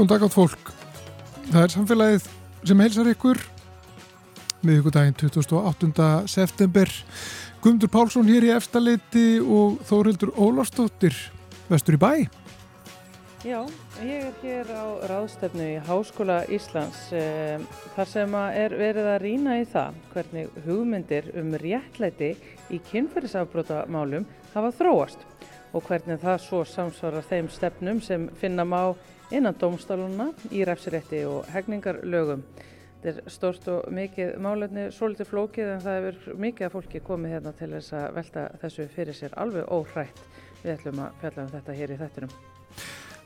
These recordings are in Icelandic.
Góðan dag átt fólk. Það er samfélagið sem heilsar ykkur miðugudaginn 28. september. Guðmundur Pálsson hér í efstaleiti og Þórildur Ólarsdóttir vestur í bæ. Já, ég er hér á ráðstefnu í Háskóla Íslands eh, þar sem er verið að rýna í það hvernig hugmyndir um réttlæti í kynferðisafbrótamálum hafa þróast og hvernig það svo samsvarar þeim stefnum sem finna má innan domstáluna í refsirétti og hegningarlögum. Þetta er stórst og mikið málefni, svolítið flókið en það hefur mikið að fólki komið hérna til þess að velta þessu fyrir sér alveg óhrætt. Við ætlum að fjalla um þetta hér í þettinum.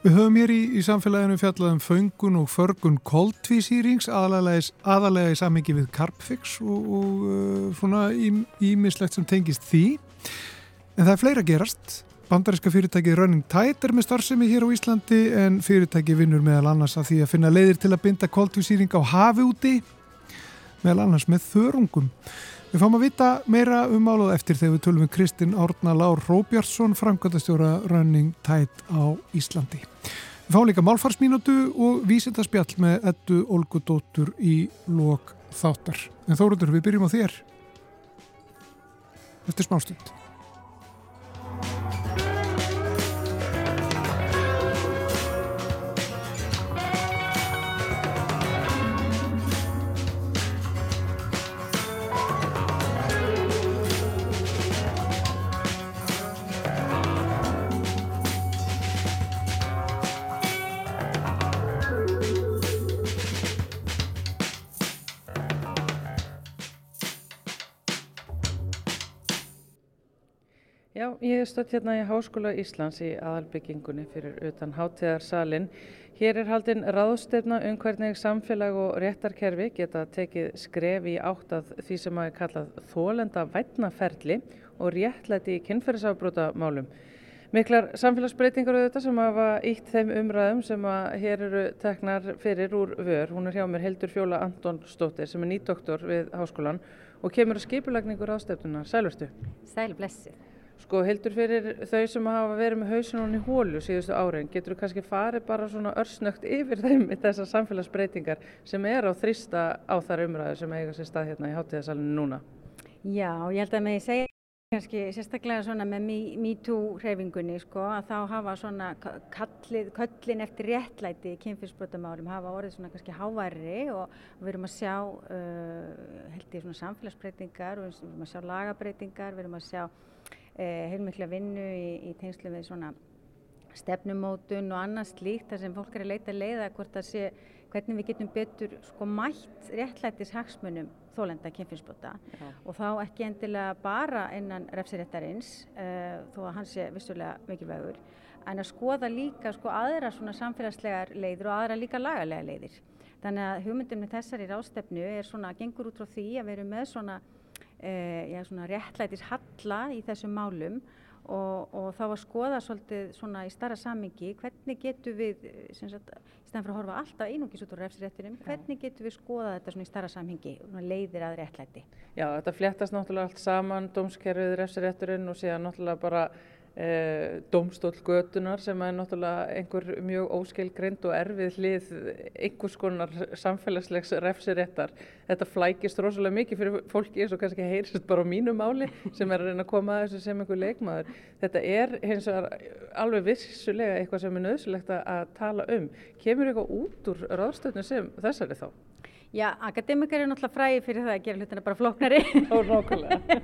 Við höfum hér í, í samfélaginu fjallað um föngun og förgun koltvísýrings aðalega í samingi við Carpfix og, og uh, svona ímislegt sem tengist því. En það er fleira gerast. Bandaríska fyrirtækið Running Tide er með starfsemi hér á Íslandi en fyrirtæki vinnur meðal annars að því að finna leiðir til að binda koltvísýring á hafi úti meðal annars með þörungum. Við fáum að vita meira um áluð eftir þegar við tölum við Kristinn Árna Lár Róbjartsson, framkvæmdastjóra Running Tide á Íslandi. Við fáum líka málfarsmínútu og vísindarspjall með ettu Olgudóttur í lok þáttar. En þóruður, við byrjum á þér eftir smástund. Ég hef stött hérna í Háskóla Íslands í aðalbyggingunni fyrir utan hátíðarsalinn. Hér er haldinn ráðstefna um hvernig samfélag og réttarkerfi geta tekið skref í átt að því sem að er kallað þólenda vætnaferli og réttlæti í kynferðisafbróta málum. Miklar samfélagsbreytingar auðvitað sem hafa ítt þeim umræðum sem að hér eru teknar fyrir úr vör. Hún er hjá mér Hildur Fjóla Antonsdóttir sem er nýdoktor við Háskólan og kemur að skipulagningur ráðstefnuna. Sælverstu? Sæl blessið. Sko heldur fyrir þau sem hafa verið með hausin í hólu síðustu árin, getur þú kannski farið bara svona örsnögt yfir þeim í þessar samfélagsbreytingar sem er á þrýsta á þar umræðu sem eiga sér stað hérna í hátíðasalinu núna? Já, ég held að með ég segja kannski sérstaklega svona með MeToo hreyfingunni sko að þá hafa svona kallið, köllin eftir réttlæti í kynfyrsbrotamálum hafa orðið svona kannski háværri og við erum að sjá uh, held ég svona samfélagsbreytingar við erum að sjá lagabreytingar, við erum að sjá heilmikla vinnu í, í tengslu við svona stefnumótun og annað slíkt þar sem fólk er að leita leiða sé hvernig við getum betur sko mætt réttlætis hagsmunum þólenda kynfinsbrota og þá ekki endilega bara innan refsiréttarins uh, þó að hans sé vissulega mikilvægur en að skoða líka sko aðra svona samfélagslegar leiðir og aðra líka lagalega leiðir. Þannig að hugmyndum með þessari rástefnu er svona gengur út frá því að við erum með svona eh, já, svona réttlætis halla í þessum málum og, og þá að skoða svolítið svona í starra samingi hvernig getur við, sem sagt, í stæðan fyrir að horfa alltaf einungis út úr refsréttinum, hvernig getur við skoða þetta svona í starra samingi, leiðir að réttlæti? Já, þetta fléttast náttúrulega allt saman, dómskerfið, refsrétturinn og síðan náttúrulega bara e, domstól götunar sem er náttúrulega einhver mjög óskilgrind og erfið hlið einhvers konar samfélagslegs refsiréttar. Þetta flækist rosalega mikið fyrir fólki eins og kannski heyrst bara á mínu máli sem er að reyna að koma að þessu sem einhver leikmaður. Þetta er hins vegar alveg vissulega eitthvað sem er nöðsulegt að tala um. Kemur eitthvað út úr ráðstöðnu sem þessari þá? Já, akademikar eru náttúrulega fræði fyrir það að gera hlutina bara flóknari. Ó, nákvæmlega.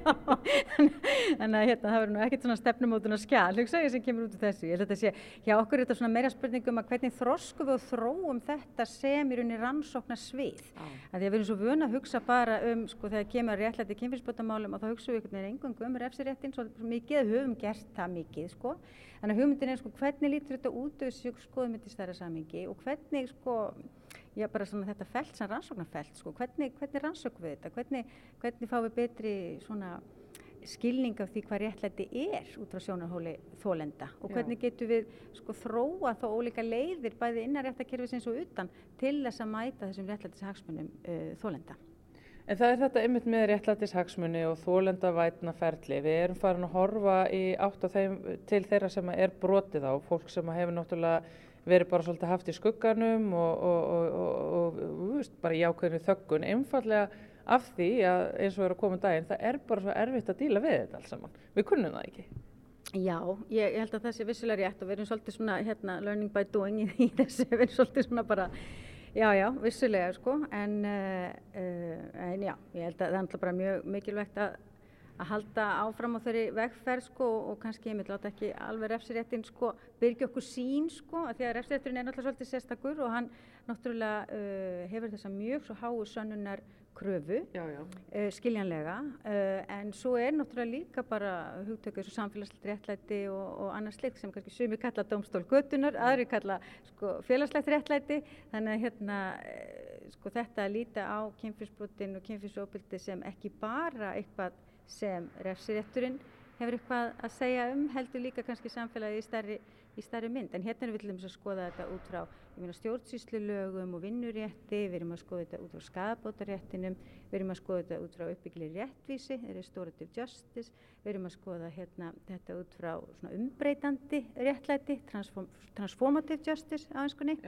Þannig að hérna, það verður nú ekkert svona stefnumótun og skjál, hugsaði sem kemur út úr þessu. Ég held að þetta sé, hjá okkur er þetta svona meira spurningum að hvernig þróskum við og þróum þetta sem í rauninni rannsóknar svið. Því að við erum svo vöna að hugsa bara um, sko þegar kemur réttlæti kynfyrsbótamálum og þá hugsaum við einhvern veginn engang um refsiréttin, svo mikið höfum gert það mikið, sko. Þannig að hugmyndin er sko hvernig lítur þetta út í stærra samingi og hvernig sko já, bara svona þetta felt sem rannsóknarfelt, sko, hvernig, hvernig rannsókum við þetta, hvernig, hvernig fáum við betri svona skilning af því hvað réttlæti er út frá sjónarhóli þólenda og hvernig Já. getur við sko þróa þá ólíka leiðir bæði innan réttakerfisins og utan til þess að mæta þessum réttlætis hagsmunum uh, þólenda. En það er þetta einmitt með réttlætis hagsmunni og þólenda vætna ferli. Við erum farin að horfa í átt á þeim til þeirra sem er brotið á, fólk sem hefur náttúrulega verið bara svolítið haft í skugganum og, og, og, og veist, bara í ákveðinu þöggun, einfallega af því að eins og er að koma daginn, það er bara svo erfitt að díla við þetta alls saman. Við kunnum það ekki. Já, ég held að það sé vissulega rétt og við erum svolítið svona hérna, learning by doing í þessu, við erum svolítið svona bara, já, já, vissulega sko, en, uh, en já, ég held að það er bara mjög mikilvægt að að halda áfram á þeirri vegferð sko og kannski ég myndi láta ekki alveg refsiréttin sko byrja okkur sín sko því að refsiréttin er náttúrulega svolítið sérstakur og hann náttúrulega uh, hefur þessa mjög svo háu sönnunar kröfu já, já. Uh, skiljanlega uh, en svo er náttúrulega líka bara hugtökuð svo samfélagslegt réttlæti og, og annars slikt sem kannski sumi kalla domstól götunar, aðri kalla sko félagslegt réttlæti þannig að hérna uh, sko þetta að líta á kynfyrsbrotin og kynfyrsóbildi sem ekki bara eitthvað sem refsirétturinn hefur eitthvað að segja um heldur líka kannski samfélagi í stærri, í stærri mynd. En hérna erum við til dæmis að skoða þetta út frá stjórnsýslulögum og vinnurétti við erum að skoða þetta út frá skadabótaréttinum við erum að skoða þetta út frá uppbyggileg réttvísi restorative justice við erum að skoða hérna, þetta út frá umbreytandi réttlæti transform, transformative justice á einskunni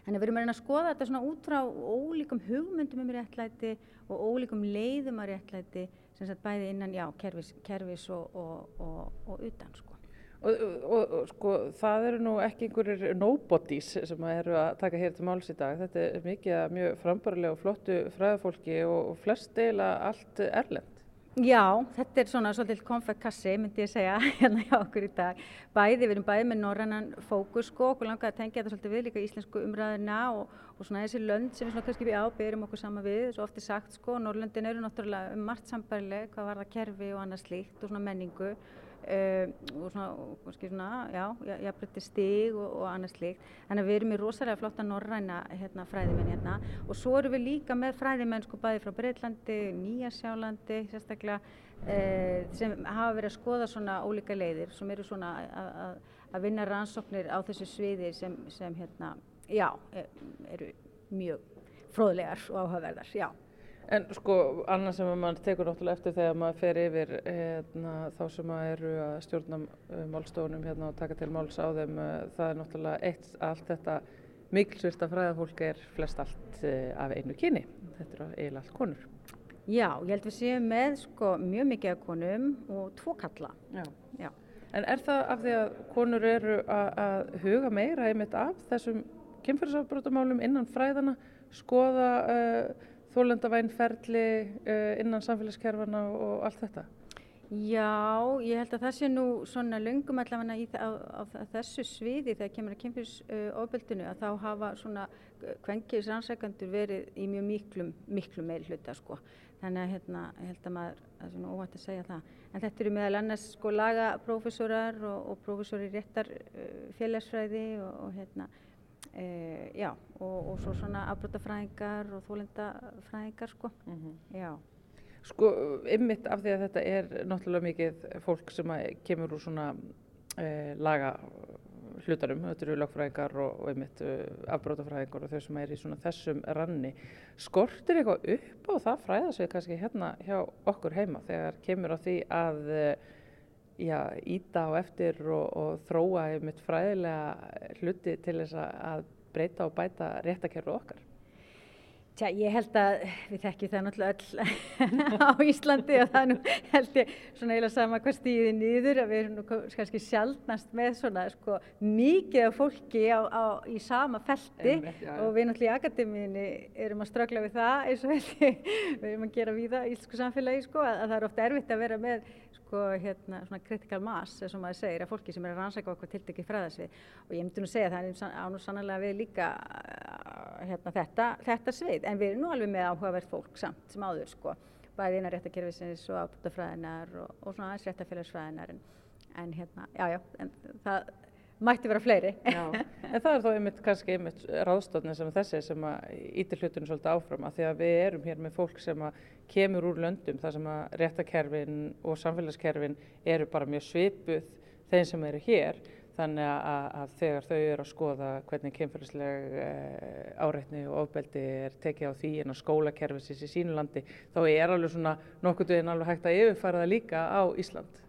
Þannig að við erum að reyna að skoða þetta svona út frá ólíkum hugmyndum um réttlæti og ólíkum leiðum að réttlæti sem sagt bæði innan, já, kerfis, kerfis og, og, og, og utan, sko. Og sko, það eru nú ekki einhverjir nobodies sem eru að taka hér til máls í dag. Þetta er mikið mjög frambarilega og flottu fræðafólki og flest deila allt erlend. Já, þetta er svona svolítið konfekt kassi, myndi ég segja, hérna hjá okkur í dag. Bæði, við erum bæði með norrannan fókus, sko, okkur langaði að tengja þetta svolítið við líka íslensku umræðina og, og svona þessi lönd sem við svona kannski við ábyrjum okkur sama við, svo ofti sagt, sko, Norrlöndin eru náttúrulega um margt sambarileg, hvað var það kerfi og annað slíkt og svona menningu Uh, og svona, kannski svona, já, jafnbrytti stig og, og annars líkt. Þannig að við erum í rosalega flotta norræna hérna, fræðimenn hérna og svo erum við líka með fræðimenn sko bæði frá Breitlandi, Nýjasjálandi sérstaklega uh, sem hafa verið að skoða svona ólíka leiðir sem eru svona að vinna rannsóknir á þessu sviði sem, sem hérna, já, e, eru mjög fróðlegar og áhugaverðar, já. En sko annað sem maður tekur náttúrulega eftir þegar maður fer yfir hérna, þá sem maður eru að stjórna uh, málstofunum hérna, og taka til máls á þeim uh, það er náttúrulega eitt allt þetta mikilsvirt að fræðafólk er flest allt uh, af einu kyni þetta eru eiginlega allt konur Já, ég held við séum með sko, mjög mikið af konum og tvo kalla Já. Já. En er það af því að konur eru að huga meira einmitt af þessum kynferðisafbrótamálum innan fræðana skoða uh, þólendavænferli uh, innan samfélagskerfana og allt þetta? Já, ég held að það sé nú svona löngum allavega á, á, á þessu sviði þegar kemur að kynfyrsofbeldinu uh, að þá hafa svona kvenkis rannsækandur verið í mjög miklum, miklum meil hluta sko. Þannig að hérna, ég held að maður, það er svona óvægt að segja það. En þetta eru meðal annars sko lagaprófessorar og, og prófessori réttar uh, félagsfræði og, og hérna E, já, og, og svo svona afbrotafræðingar og þólendafræðingar sko. Mm -hmm. Já. Sko, ymmit af því að þetta er náttúrulega mikið fólk sem kemur úr svona e, laga hlutarum, þetta eru lagfræðingar og, og ymmit e, afbrotafræðingar og þau sem er í svona þessum ranni. Skortir eitthvað upp á það fræða sig kannski hérna hjá okkur heima þegar kemur á því að já, íta á eftir og, og þróa einmitt fræðilega hluti til þess að breyta og bæta réttakerfi okkar? Tja, ég held að við þekkjum það náttúrulega öll á Íslandi og það nú held ég svona eiginlega sama hvað stýðið nýður að við erum nú kannski sjálfnast með svona sko mikið af fólki á, á, í sama felti Einmitt, já, og við náttúrulega í akademíinni erum að strögla við það eins og við erum að gera við það í íslensku samfélagi sko að, að það er ofta erfitt að vera með sko hérna svona critical mass eins og maður segir að fólki sem er að rannsaka okkur tiltekki fræðasvið. Og ég myndi nú segja það er ánum sannlega við líka uh, hérna þetta, þetta svið. En við erum nú alveg með áhugavert fólk samt sem áður sko. Bæði innan réttakerfisins og ábútafræðinar og, og svona aðeins réttafélagsfræðinar en, en hérna, já já en það mætti vera fleiri. Já, en það er þá einmitt kannski einmitt ráðstofnir sem þessi sem að ítir hlutunum svolítið áfram að því að við erum hér með fólk sem að kemur úr löndum þar sem að réttakerfin og samfélagskerfin eru bara mjög svipuð þeim sem eru hér þannig að, að þegar þau eru að skoða hvernig kemfélagsleg e, eh, áreitni og ofbeldi er tekið á því en á skólakerfisins í sínu landi þá er alveg svona nokkur duginn alveg hægt að yfirfara það líka á Ísland.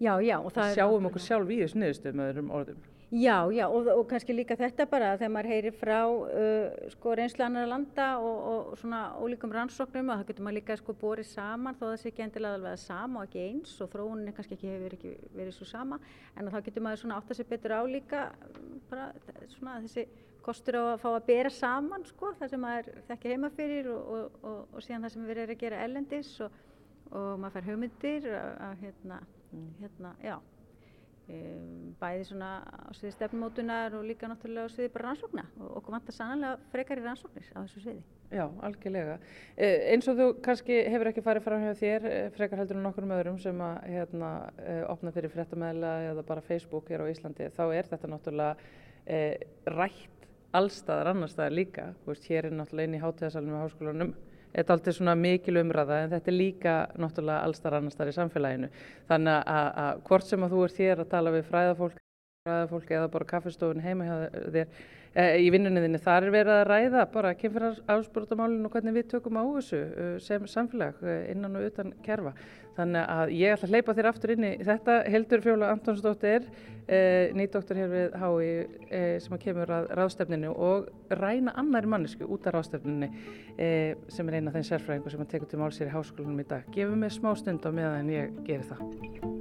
Já, já. Sjáum okkur sjálf í þessu niðurstöðum með öðrum orðum. Já, já og, og kannski líka þetta bara þegar maður heyrir frá uh, sko reynslu annar landa og, og svona ólíkum rannsóknum og það getur maður líka sko borið saman þó það sé ekki endilega alveg sama og ekki eins og þróunin kannski ekki hefur ekki verið svo sama en þá getur maður svona átt að sé betur á líka bara svona þessi kostur á að fá að bera saman sko það sem maður þekkja heima fyrir og, og síðan það sem við erum að gera ellendis og maður fær hugmyndir að hérna, hérna, já Um, bæði svona á sviði stefnmótunar og líka náttúrulega á sviði bara rannsókna og okkur vantar sannlega frekar í rannsóknir á þessu sviði. Já, algjörlega. Eh, eins og þú kannski hefur ekki farið fram hjá þér eh, frekar heldur en okkur um öðrum sem að hérna, eh, opna fyrir frettamæðla eða bara Facebook hér á Íslandi, þá er þetta náttúrulega eh, rætt allstaðar annar staðar líka. Veist, hér er náttúrulega inn í hátíðasalunum og háskólanum Þetta er alltaf svona mikil umræða en þetta er líka náttúrulega allstar annar starf í samfélaginu. Þannig að, að hvort sem að þú ert hér að tala við fræðafólk, fræðafólk eða bara kaffestofun heima hjá þér e, í vinnunni þinni, þar er verið að ræða bara kemur ásbúrtamálinu og hvernig við tökum á þessu eh, sem samfélag eh, innan og utan kerfa. Þannig að ég ætla að hleypa þér aftur inn í þetta. Heldur Fjóla Antonsdóttir, eh, nýdoktor hér við HÍ eh, sem kemur að ráðstefninu og ræna annari mannesku út af ráðstefninu sem er eina af þeim sérfræðingu sem að tekur til málsér í háskólanum í dag. Gefum mig smá stund á meðan ég gerir það.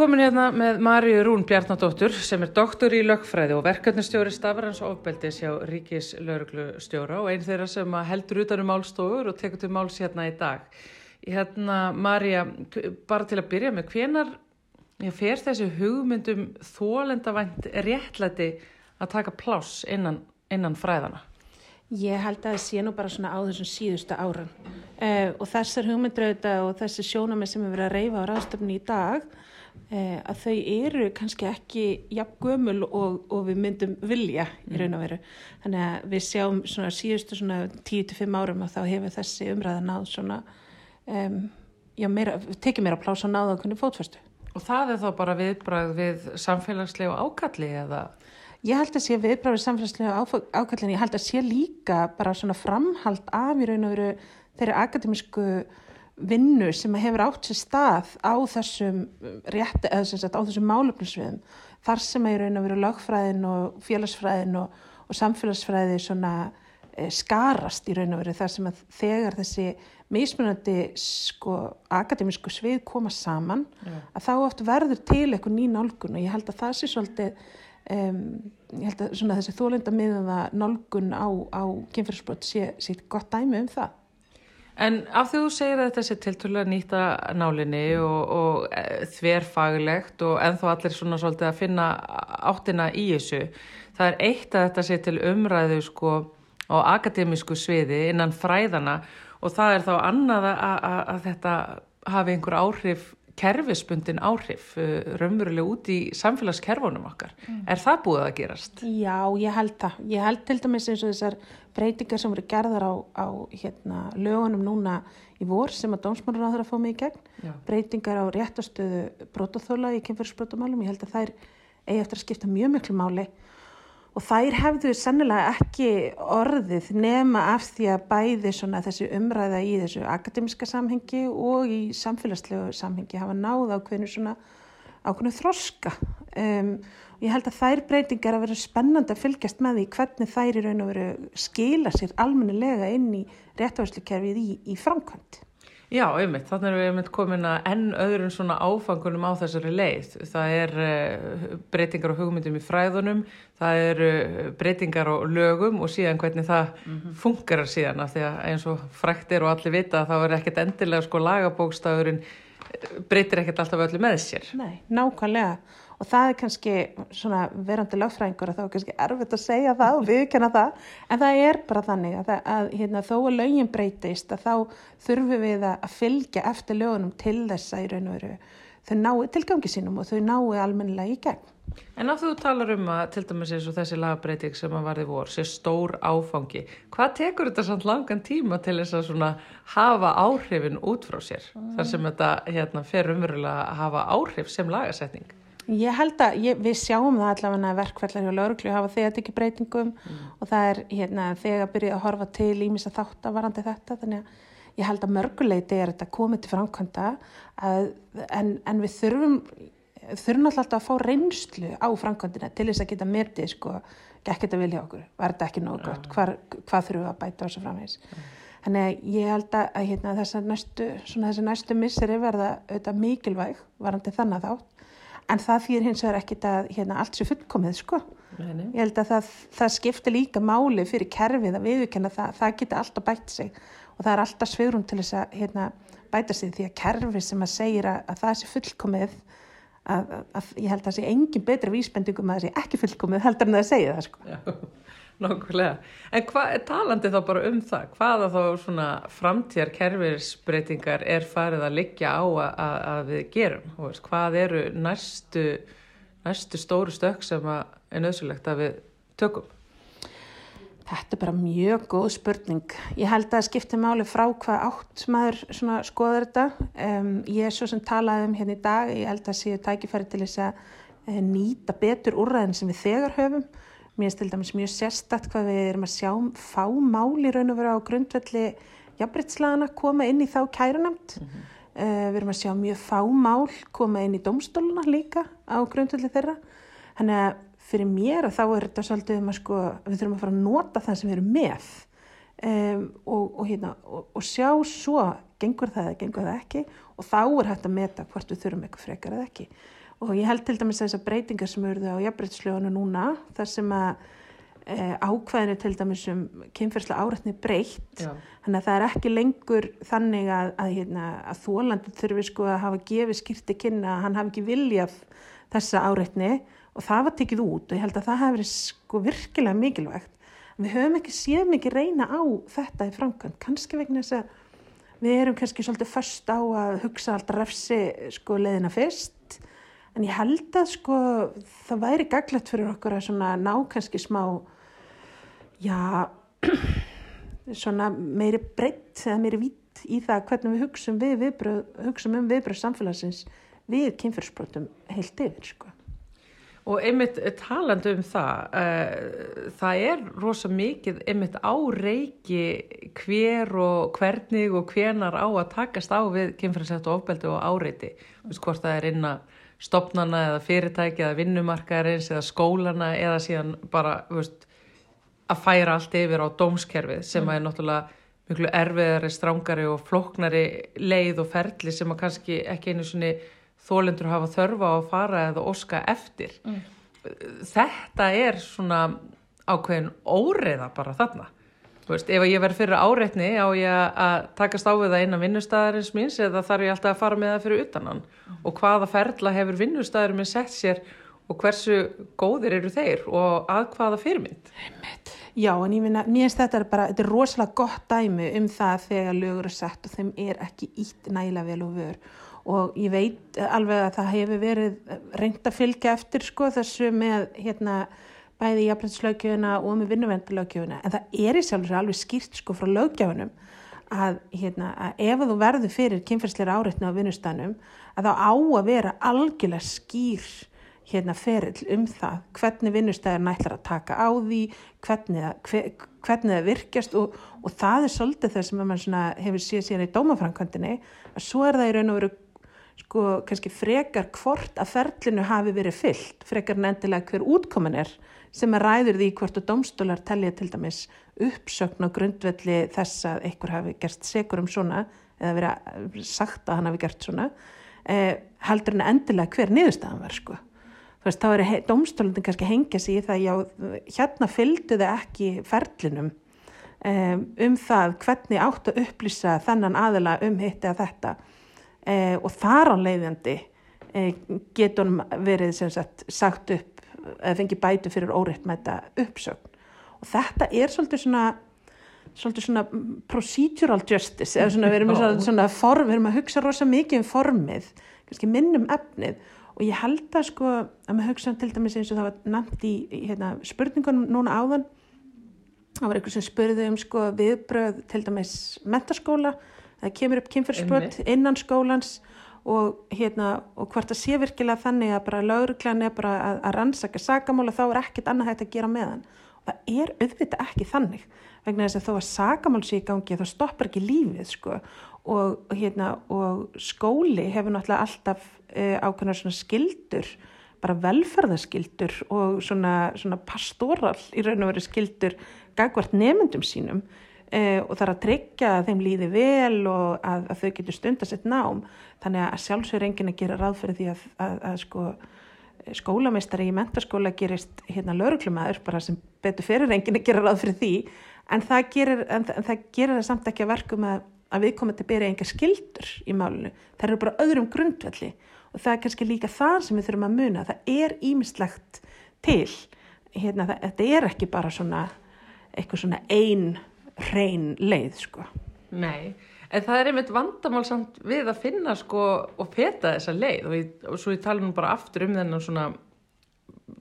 Komin hérna með Maríu Rún Bjarnadóttur sem er doktor í lögfræði og verkefnistjóri Stafrans og Óbeldis hjá Ríkis lauruglustjóra og einn þeirra sem heldur utanum málstofur og tekur til máls hérna í dag. Hérna Maríu, bara til að byrja með, hvenar fer þessi hugmyndum þólendavænt réttlæti að taka pláss innan, innan fræðana? Ég held að það sé nú bara svona á þessum síðustu áran uh, og þessar hugmyndröða og þessi sjónamið sem við verðum að reyfa á ráðstöfni í dag Eh, að þau eru kannski ekki jafn gömul og, og við myndum vilja í raun og veru. Þannig að við sjáum svona síðustu svona 10-5 árum að þá hefur þessi umræða náð svona, um, já meira, tekið meira plása og náða okkur fótfæstu. Og það er þá bara viðbræð við samfélagslegu ákalli eða? Ég held að sé viðbræð við samfélagslegu ákalli en ég held að sé líka bara svona framhald af í raun og veru þeirri akademísku vinnu sem hefur átt sér stað á þessum rétti, eða sem sagt á þessum málöfnusviðum þar sem í raun að vera lögfræðin og félagsfræðin og, og samfélagsfræði svona e, skarast í raun og veru þar sem að þegar þessi mismunandi sko akademísku svið koma saman yeah. að þá oft verður til eitthvað ný nálgun og ég held að það sé svolítið um, ég held að svona þessi þólenda miðaða nálgun á, á kynferðsbrot sé, sé gott dæmi um það En af því þú segir að þetta sé tilturlega nýta nálinni og, og e, þverfaglegt og enþá allir svona svolítið að finna áttina í þessu, það er eitt að þetta sé til umræðu sko á akademísku sviði innan fræðana og það er þá annað að, að, að þetta hafi einhver áhrif kerfisbundin áhrif uh, raunverulega út í samfélagskerfunum okkar. Mm. Er það búið að gerast? Já, ég held það. Ég held til dæmis eins og þessar breytingar sem voru gerðar á, á hérna, lögunum núna í vor sem að dómsmálur á þeirra fóð mig í gegn. Já. Breytingar á réttastöðu brótaþóla í kynferðsbrótamálum. Ég held að þær eigi eftir að skipta mjög miklu máli og þær hefðu sennilega ekki orðið nema af því að bæði þessi umræða í þessu akademiska samhengi og í samfélagslegu samhengi hafa náð ákveðinu svona ákveðinu þroska. Um, ég held að þær breytingar að vera spennandi að fylgjast með því hvernig þær í raun og veru skila sér almennilega inn í réttafærslukerfið í, í framkvæmt Já, einmitt, þannig erum við einmitt komin að enn öðrun svona áfangunum á þessari leið. Það er uh, breytingar og hugmyndum í fræðunum, það eru uh, breytingar og lögum og síðan hvernig það mm -hmm. fungerar síðan af því að eins og frækt er og allir vita þá er ekkert endilega sko lagabókstafurinn eh, breytir ekkert alltaf öllu með sér. Nei, nákvæmlega og það er kannski svona verandi lögfræðingur og þá er kannski erfitt að segja það og viðkenna það en það er bara þannig að, að, að hérna, þó að lögin breytist að þá þurfum við að fylgja eftir lögunum til þess að í raun og veru þau nái tilgangi sínum og þau nái almennilega í gegn. En af þú talar um að til dæmis eins og þessi lagbreyting sem að varði vor, sé stór áfangi, hvað tekur þetta samt langan tíma til þess að svona hafa áhrifin út frá sér? Mm. Þar sem þetta hérna, fer umverulega að hafa áhrif sem lagasetning? Ég held að ég, við sjáum það allavega að verkvellar hjá lauruglu hafa þegar tekið breytingum mm. og það er hérna, þegar að byrja að horfa til ímis að þátt að varandi þetta þannig að ég held að mörguleiti er þetta komið til framkvæmda en, en við þurfum þurfum alltaf að fá reynslu á framkvæmdina til þess að geta metið sko, ekki þetta vilja okkur, var þetta ekki nógu gott Hvar, hvað þurfum við að bæta þessu framvegs þannig að ég held að hérna, þessar næstu, næstu misseri verða auðvitað mikilvæg varandi þannig þátt en það fyrir hins vegar ekkit að hérna, allt sé fullkomið sko. Nei, ég held að það, það skiptir líka máli fyrir kerfið að viðkenna það, það getur alltaf bætt sig og það er alltaf svegrum til þess að hérna, bæta sig því að kerfið sem að segja að, að það sé fullkomið að, að ég held að það sé engin betra vísbendingum að það sé ekki fullkomið heldur en það að segja það sko. Já. Nákvæmlega. En hvað er talandi þá bara um það? Hvaða þá svona framtíðar kerfisbreytingar er farið að liggja á að, að við gerum? Veist, hvað eru næstu, næstu stóru stök sem er nöðsulegt að við tökum? Þetta er bara mjög góð spurning. Ég held að það skiptir máli frá hvað átt maður skoður þetta. Um, ég er svo sem talaði um hérna í dag, ég held að séu tækifæri til þess að uh, nýta betur úrræðin sem við þegar höfum Mér finnst til dæmis mjög sérstatt hvað við erum að sjá fá máli raun og vera á grundvelli jafnbrytslagana koma inn í þá kærunamt. Mm -hmm. uh, við erum að sjá mjög fá mál koma inn í domstóluna líka á grundvelli þeirra. Þannig að fyrir mér að þá er þetta svolítið um að sko, við þurfum að fara að nota það sem við erum með um, og, og, hérna, og, og sjá svo gengur það eða gengur það ekki og þá er hægt að meta hvort við þurfum eitthvað frekar eða ekki og ég held til dæmis að þessar breytingar sem eruðu á jafnbreytsljónu núna þar sem að e, ákvæðinu til dæmis um kynferðslega árætni breytt. Þannig að það er ekki lengur þannig að, að, hérna, að þólandi þurfi sko að hafa gefið skýrti kynna að hann hafi ekki viljað þessa árætni og það var tekið út og ég held að það hefur sko virkilega mikilvægt. Við höfum ekki séð mikið reyna á þetta í framkvæmt, kannski vegna þess að við erum kannski svolítið först á að hugsa alltaf refsi sko leðina fyrst en ég held að sko það væri gaglegt fyrir okkur að svona ná kannski smá já svona meiri breytt eða meiri vít í það hvernig við hugsaum, við viðbröð, hugsaum um viðbröð samfélagsins við kynfyrsbrotum heilt yfir sko. Og einmitt talandu um það, uh, það er rosa mikið einmitt á reiki hver og hvernig og hvenar á að takast á við kynfyrirsætt og ofbeldi og áreiti, hvort það er innan stopnana eða fyrirtæki eða vinnumarkaðarins eða skólana eða síðan bara veist, að færa allt yfir á dómskerfið sem mm. er náttúrulega mjög erfiðari, strángari og floknari leið og ferli sem að kannski ekki einu svoni þólendur hafa þörfa á að fara eða óska eftir. Mm. Þetta er svona ákveðin óreiða bara þarna. Veist, ef ég verð fyrir áreitni á ég að takast á við það innan vinnustæðarins míns eða þarf ég alltaf að fara með það fyrir utanann mm. og hvaða ferla hefur vinnustæðurinn minn sett sér og hversu góðir eru þeir og að hvaða fyrirmynd. Já, en ég finna, mér finnst þetta er bara, þetta er rosalega gott dæmi um það þegar lögur er sett og þeim er ekki ítt nægilega vel og vör og ég veit alveg að það hefur verið reynd að fylgja eftir sko þessu með hérna bæði í jafnbrytslögjöfuna og með vinnuvendalögjöfuna en það er í sjálf og sér alveg skýrt sko frá lögjöfunum að, hérna, að ef þú verður fyrir kynferðsleira áreitni á vinnustanum að þá á að vera algjörlega skýr hérna ferill um það hvernig vinnustæðin ætlar að taka á því hvernig það, hver, hvernig það virkjast og, og það er svolítið það sem maður hefur síðan síðan í dómafrankvöndinni að svo er það í raun og veru sko kannski frekar hvort að ferlinu hafi verið fyllt frekar nefndilega hver útkomin er sem er ræður því hvort að domstólar telja til dæmis uppsökn og grundvelli þess að einhver hafi gerst segur um svona eða verið sagt að hann hafi gert svona eh, heldur en endilega hver niðurstaðan var sko. Þú veist, þá er domstólundin kannski hengja sig í það, já, hérna fylgdu þau ekki ferlinum um, um það hvernig átt að upplýsa þennan aðila um hitt eða þetta eh, og þar á leiðandi e, getur verið sagt sagt upp eða fengi bætu fyrir óreittmæta uppsögn. Og þetta er svolítið svona svolítið svona procedural justice eða svona við erum, svona, svona form, við erum að hugsa rosa mikið um formið kannski minnum efnið. Og ég held að sko að maður hugsa til dæmis eins og það var nefnt í, hérna, spurningunum núna áðan það var einhver sem spurði um sko viðbröð til dæmis mentaskóla það kemur upp kynfyrsbröð innan skólans og hérna og hvort að sé virkilega þannig að bara lauruglan er bara að, að rannsaka sagamála þá er ekkit annað hægt að gera með hann. Og það er auðvitað ekki þannig. Vegna þess að þó að sagamál sé í gangi þá stoppar ekki lífið sko. Og, hérna, og skóli hefur náttúrulega alltaf uh, ákveðnar svona skildur bara velferðaskildur og svona, svona pastoral í raun og veru skildur gagvart nefndum sínum uh, og er að tryggja að þeim líði vel og að, að þau getur stundasett nám þannig að sjálfsvegur enginn að gera ráð fyrir því að, að, að sko skólameistari í mentarskóla gerist hérna lauruglumæður bara sem betur fyrir enginn að gera ráð fyrir því en það gerir, en það gerir það samt ekki að verkum að, við komum til að byrja enga skildur í málunu. Það eru bara öðrum grundvelli og það er kannski líka það sem við þurfum að muna. Það er ímislegt til. Hérna, það, þetta er ekki bara svona eitthvað svona ein hrein leið sko. Nei, en það er einmitt vandamál samt við að finna sko og peta þessa leið og, ég, og svo ég tala nú bara aftur um þennan svona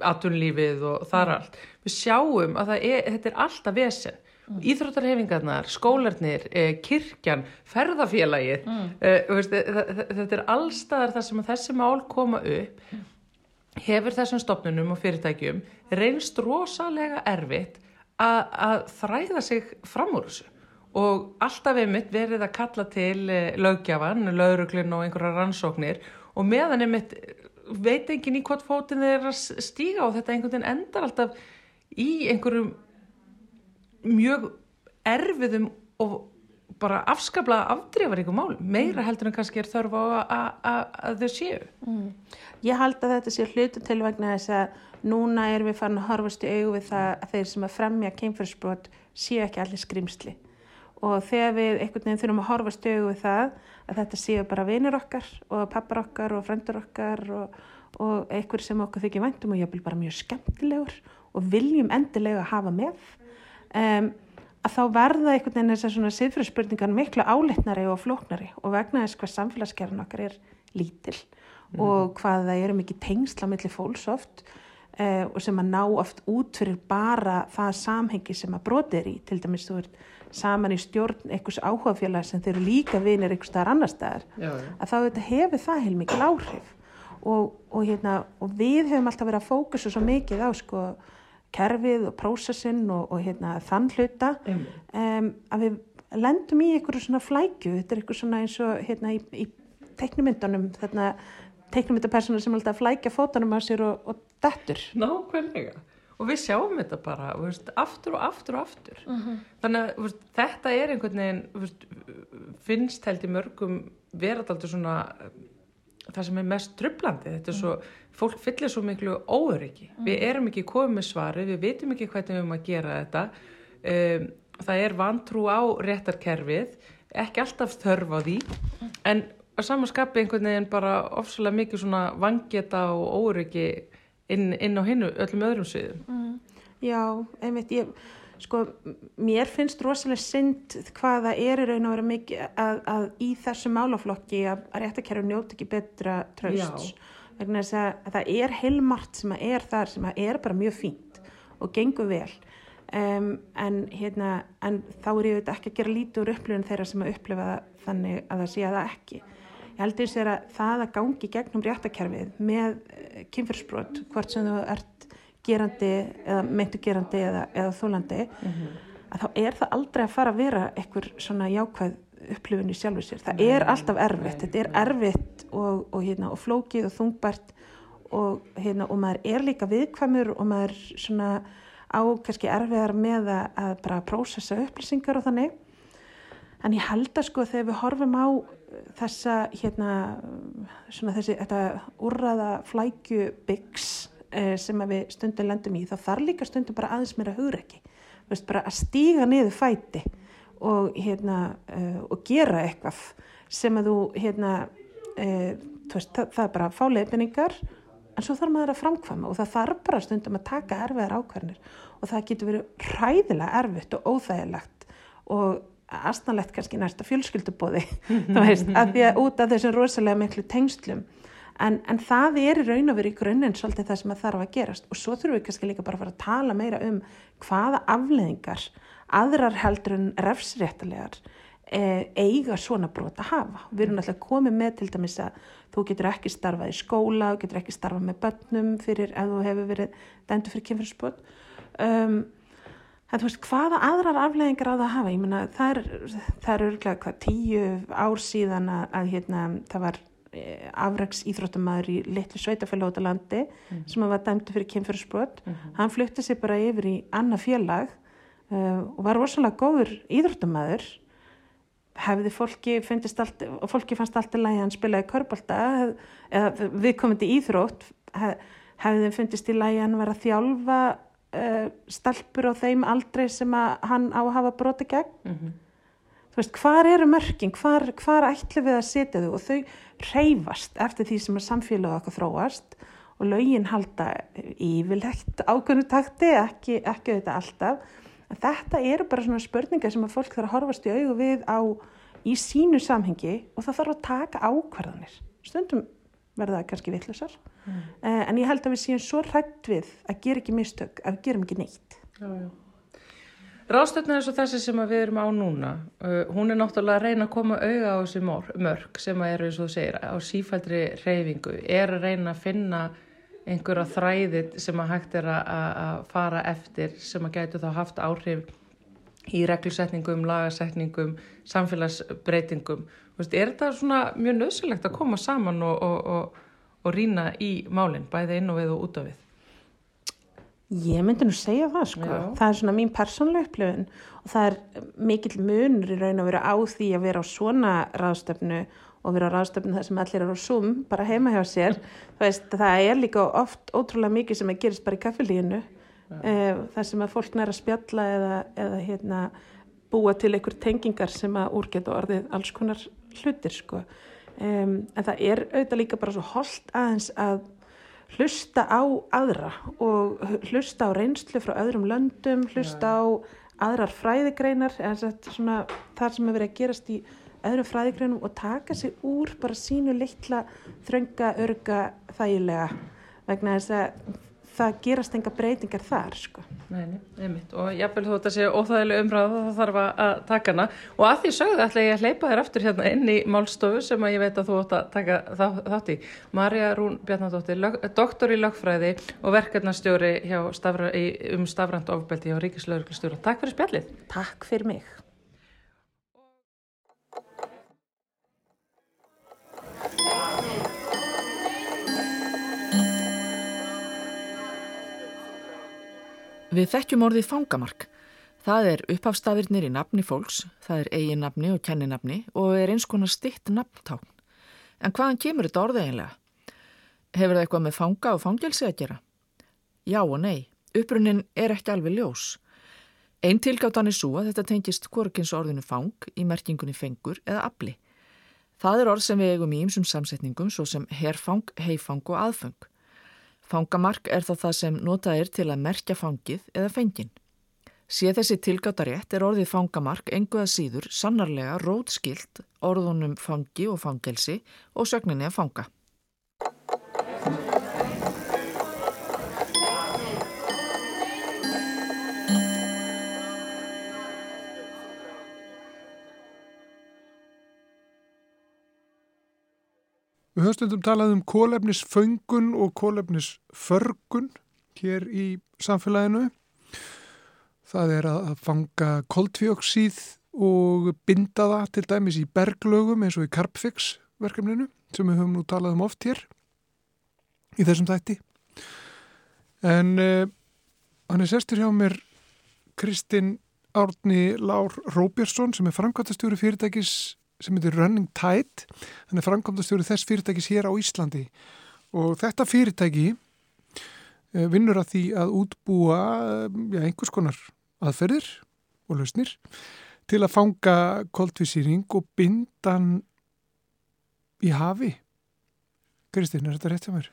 atunlífið og þar allt. Við sjáum að er, þetta er alltaf vesen mm. íþróttarhefingarnar, skólarnir eh, kirkjan, ferðafélagið mm. veist, þetta er allstaðar þar sem þessi mál koma upp hefur þessum stopnunum og fyrirtækjum reynst rosalega erfitt að þræða sig fram úr þessu. Og alltaf einmitt verið að kalla til eh, lögjafan, lauruglun og einhverja rannsóknir. Og meðan einmitt veit enginn í hvort fótinn er að stíga og þetta einhvern veginn endar alltaf í einhverjum mjög erfiðum og bara afskaplega afdreifaríku mál meira heldur en kannski er þörf á að þau séu. Mm. Ég held að þetta sé hlutu til vegna þess að núna erum við farin að horfast í augu við það að þeir sem að fremja keimfyrsbrot séu ekki allir skrimsli og þegar við einhvern veginn þurfum að horfast í augu við það að þetta séu bara vinir okkar og pappar okkar og frendur okkar og, og einhver sem okkur þykir væntum og ég vil bara mjög skemmtilegur og viljum endilega hafa með um, að þá verða einhvern veginn þessar svona siðfröðspurningar miklu áleitnari og flóknari og vegna þess hvað samfélagsgerðin okkar er lítil mm. og hvað það eru mikið tengsla millir fólks oft uh, og sem að ná oft út fyrir bara það samhengi sem að broti er í. Til dæmis þú ert saman í stjórn einhvers áhugafélag sem þeir eru líka vinir einhvers staðar annar staðar. Já, já. að þá hefur það heil mikil áhrif. Og, og, hérna, og við höfum alltaf verið að fókusa svo mikið á sko kerfið og prósessinn og, og hérna, þann hluta. Um, að við lendum í einhverju svona flækju, þetta er einhverju svona eins og hérna í, í teiknumyndunum þarna teiknumyndapersonu sem alltaf flækja fótunum á sér og, og dettur. Nákvæmlega og við sjáum þetta bara veist, aftur og aftur og aftur uh mhm. -huh. þannig að veist, þetta er einhvern veginn veist, finnst held í mörgum verðaldur svona það sem er mest trublandi þetta er svo, fólk fyllir svo miklu óöryggi, mm. við erum ekki komið með svari við veitum ekki hvernig við erum að gera þetta um, það er vantrú á réttarkerfið ekki alltaf þörf á því mm. en að samanskapi einhvern veginn bara ofsalega mikið svona vangeta og óöryggi inn, inn á hinnu öllum öðrum sviðum. Mm. Já, einmitt ég sko, mér finnst rosalega synd hvaða er raun og vera mikið að, að í þessu málaflokki að, að réttakerfi njóti ekki betra trösts vegna þess að, að það er heilmart sem að er þar sem að er bara mjög fínt og gengur vel. Um, en, hérna, en þá er ég ekki að gera lítið úr upplifun þeirra sem að upplifa þannig að það sé að það ekki ég held eins og það að gangi gegnum réttakerfið með eh, kynfyrsbrot hvort sem þú ert gerandi eða meintu gerandi eða, eða þólandi mm -hmm. að þá er það aldrei að fara að vera einhver svona jákvæð upplifun í sjálfu sér. Það er alltaf erfitt, þetta er erfitt og, og, hérna, og flókið og þungbært og, hérna, og maður er líka viðkvæmur og maður svona á kannski erfiðar með að, að bara prósessa upplýsingar og þannig. En ég held að sko þegar við horfum á þessa hérna svona þessi þetta úrraða flækju byggs Eh, sem við stundum lendum í þá þarf líka stundum bara aðeins meira hugreiki bara að stíga niður fæti og, hérna, uh, og gera eitthvað sem að þú hérna, uh, veist, það, það er bara að fá leifinningar en svo þarf maður að framkvæma og það þarf bara stundum að taka erfiðar ákvarðinir og það getur verið hræðilega erfitt og óþægilegt og aðstæðanlegt kannski næsta fjölskyldubóði þú veist, að því að út af þessum rosalega miklu tengslum. En, en það er í raun og verið í grunninn svolítið það sem að þarf að gerast. Og svo þurfum við kannski líka bara að fara að tala meira um hvaða afleðingar aðrar heldur en refsréttalegar e, eiga svona brot að hafa. Við erum alltaf komið með til dæmis að þú getur ekki starfað í skóla, þú getur ekki starfað með börnum fyrir ef þú hefur verið dæntu fyrir kynfyrirspot um, En þú veist, hvaða aðrar afleðingar á það að hafa? Ég meina, það er, það er örglega hvað tíu ár síðan að, að hérna, það var e, afræks íþróttamæður í litlu sveitafélag út á landi mm. sem var dæmdu fyrir kemfyrirsbrot. Mm -hmm. Hann flutti sér bara yfir í annað félag uh, og var rosalega góður íþróttamæður. Hefði fólki, allt, og fólki fannst alltaf lægi að hann spilaði körbólta eða viðkomandi íþrótt hef, hefði þeim fundist í lægi að hann var að þjálfa uh, stelpur á þeim aldrei sem hann á að hafa broti gegn. Mm -hmm. þú veist, hvar eru mörking hvar, hvar ætlum við að setja þau? Og þau reyfast eftir því sem samfélag okkur þróast og lögin halda yfirlegt ákveðnu takti, ekki, ekki auðvitað alltaf. En þetta eru bara svona spurningar sem að fólk þarf að horfast í augu við á í sínu samhengi og það þarf að taka ákvarðanir. Stundum verða kannski vittlusar mm. uh, en ég held að við séum svo hrætt við að gera ekki mistök að við gerum ekki neitt. Rástöldna eins og þessi sem við erum á núna. Uh, hún er náttúrulega að reyna að koma auða á þessi mörg sem að eru eins og þú segir á sífældri reyfingu er að reyna að finna einhverja þræðið sem að hægt er að fara eftir sem að gætu þá haft áhrif í reglusetningum, lagasetningum, samfélagsbreytingum. Veist, er þetta svona mjög nöðsilegt að koma saman og, og, og, og rína í málinn, bæði inn og við og út af við? Ég myndi nú segja það sko. Já. Það er svona mín persónlega upplifun og það er mikill munur í raun að vera á því að vera á svona ráðstöfnu og vera á ráðstöfnu það sem allir eru á Zoom, bara heima hjá sér. Veist, það er líka oft ótrúlega mikið sem að gerist bara í kaffilíinu uh, þar sem að fólk næra spjalla eða, eða hérna, búa til einhver tengingar sem að úrgeta orðið alls konar hlutir sko. Um, en það er auðvitað líka bara svo holdt aðeins að hlusta á aðra og hlusta á reynslu frá öðrum löndum, hlusta á aðrar fræðigreinar, svona, þar sem er verið að gerast í öðrum fræðigreinum og taka sig úr bara sínu litla þrönga, örga, þægilega vegna þess að það gerast enga breytingar þar sko. Nei, einmitt og jáfnvel þú þetta sé óþægileg umræða þá þarf að taka hana og að því sögðu ætla ég að hleypa þér aftur hérna inn í málstofu sem að ég veit að þú ætta að taka þátt í. Marja Rún Bjarnadóttir, doktor í lögfræði og verkefnastjóri stafra, um stafrand ofbeldi hjá Ríkislauglistjóra. Takk fyrir spjallið. Takk fyrir mig. Við þekkjum orðið fangamark. Það er upphafstafirnir í nafni fólks, það er eiginnafni og kenninafni og er eins konar stitt nafntákn. En hvaðan kemur þetta orðið eiginlega? Hefur það eitthvað með fanga og fangelsi að gera? Já og nei, upprunnin er ekki alveg ljós. Einn tilgáttan er svo að þetta tengist hvorkins orðinu fang í merkingunni fengur eða afli. Það er orð sem við eigum í ymsum samsetningum svo sem herfang, heifang og aðfang. Fangamark er þá það sem notað er til að merkja fangið eða fengin. Sér þessi tilgáttarétt er orðið fangamark enguða síður sannarlega rótskilt orðunum fangi og fangelsi og sögninni að fanga. Við höfstundum talað um kólefnisföngun og kólefnisförgun hér í samfélaginu. Það er að fanga koltvíoksíð og binda það til dæmis í berglögum eins og í Carpfix verkefninu sem við höfum nú talað um oft hér í þessum þætti. En uh, hann er sestur hjá mér Kristinn Árni Lár Róbjörnsson sem er framkvæmtastjóri fyrirtækis sem heitir Running Tide. Hann er framkvæmdastjóri þess fyrirtækis hér á Íslandi. Og þetta fyrirtæki eh, vinnur að því að útbúa eh, ja, einhvers konar aðferðir og lausnir til að fanga koltvísýring og bindan í hafi. Kristinn, er þetta rétt hjá mér?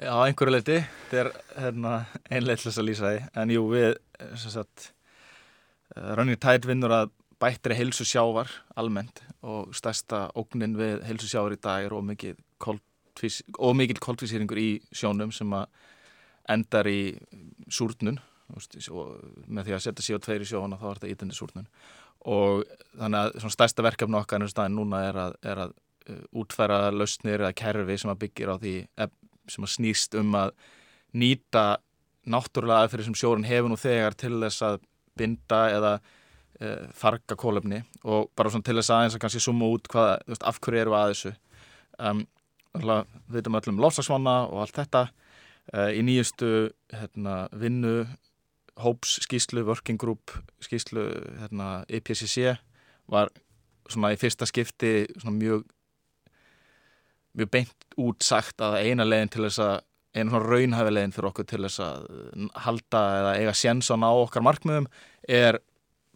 Já, einhverju leiti, þetta er hérna, einleitlis að lýsa því, en jú, við, sem sagt, Running Tide vinnur að bættri heilsu sjávar almennt og stærsta ógnin við heilsu sjávar í dag er ómikið koltvísýringur í sjónum sem endar í súrnun með því að setja CO2 í sjóna þá er þetta ítindi súrnun. Og þannig að stærsta verkefni okkar núna er að, er að uh, útfæra lausnir eða kerfi sem að byggja á því sem að snýst um að nýta náttúrulega aðferði sem sjórin hefur nú þegar til þess að binda eða uh, farga kólefni og bara svona til þess aðeins að kannski suma út hvað, veist, af hverju eru að þessu? Um, við veitum öllum lofslagsvanna og allt þetta uh, í nýjustu hérna, vinnu Hóps skýslu, Working Group skýslu hérna, IPCC var svona í fyrsta skipti svona mjög mjög beint út sagt að eina leginn til þess að einu svona raunhæfi leginn fyrir okkur til þess að halda eða eiga sjensan á okkar markmiðum er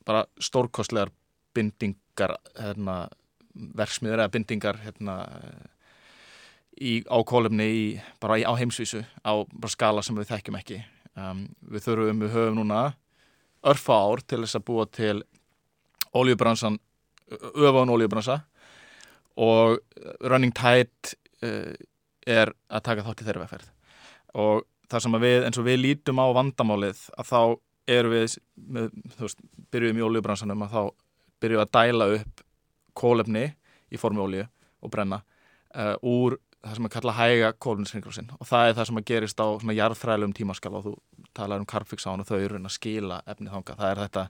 bara stórkostlegar bindingar hérna, verksmiður eða bindingar hérna, í, á kólumni í, bara í, á heimsvísu á skala sem við þekkjum ekki. Um, við þurfum, við höfum núna örfa ár til þess að búa til oljubransan öfan oljubransa og Running Tide uh, er að taka þátt í þeirra vegferð. Og þar sem við, eins og við lítum á vandamálið að þá eru við, með, þú veist, byrjuðum í oljubransanum að þá byrjuðum að dæla upp kólefni í formi olju og brenna uh, úr það sem að kalla hæga kólunisringrásin og það er það sem að gerist á svona jarðfræðilegum tímaskala og þú talar um karfixán og þau eru að skila efni þánga. Það er þetta,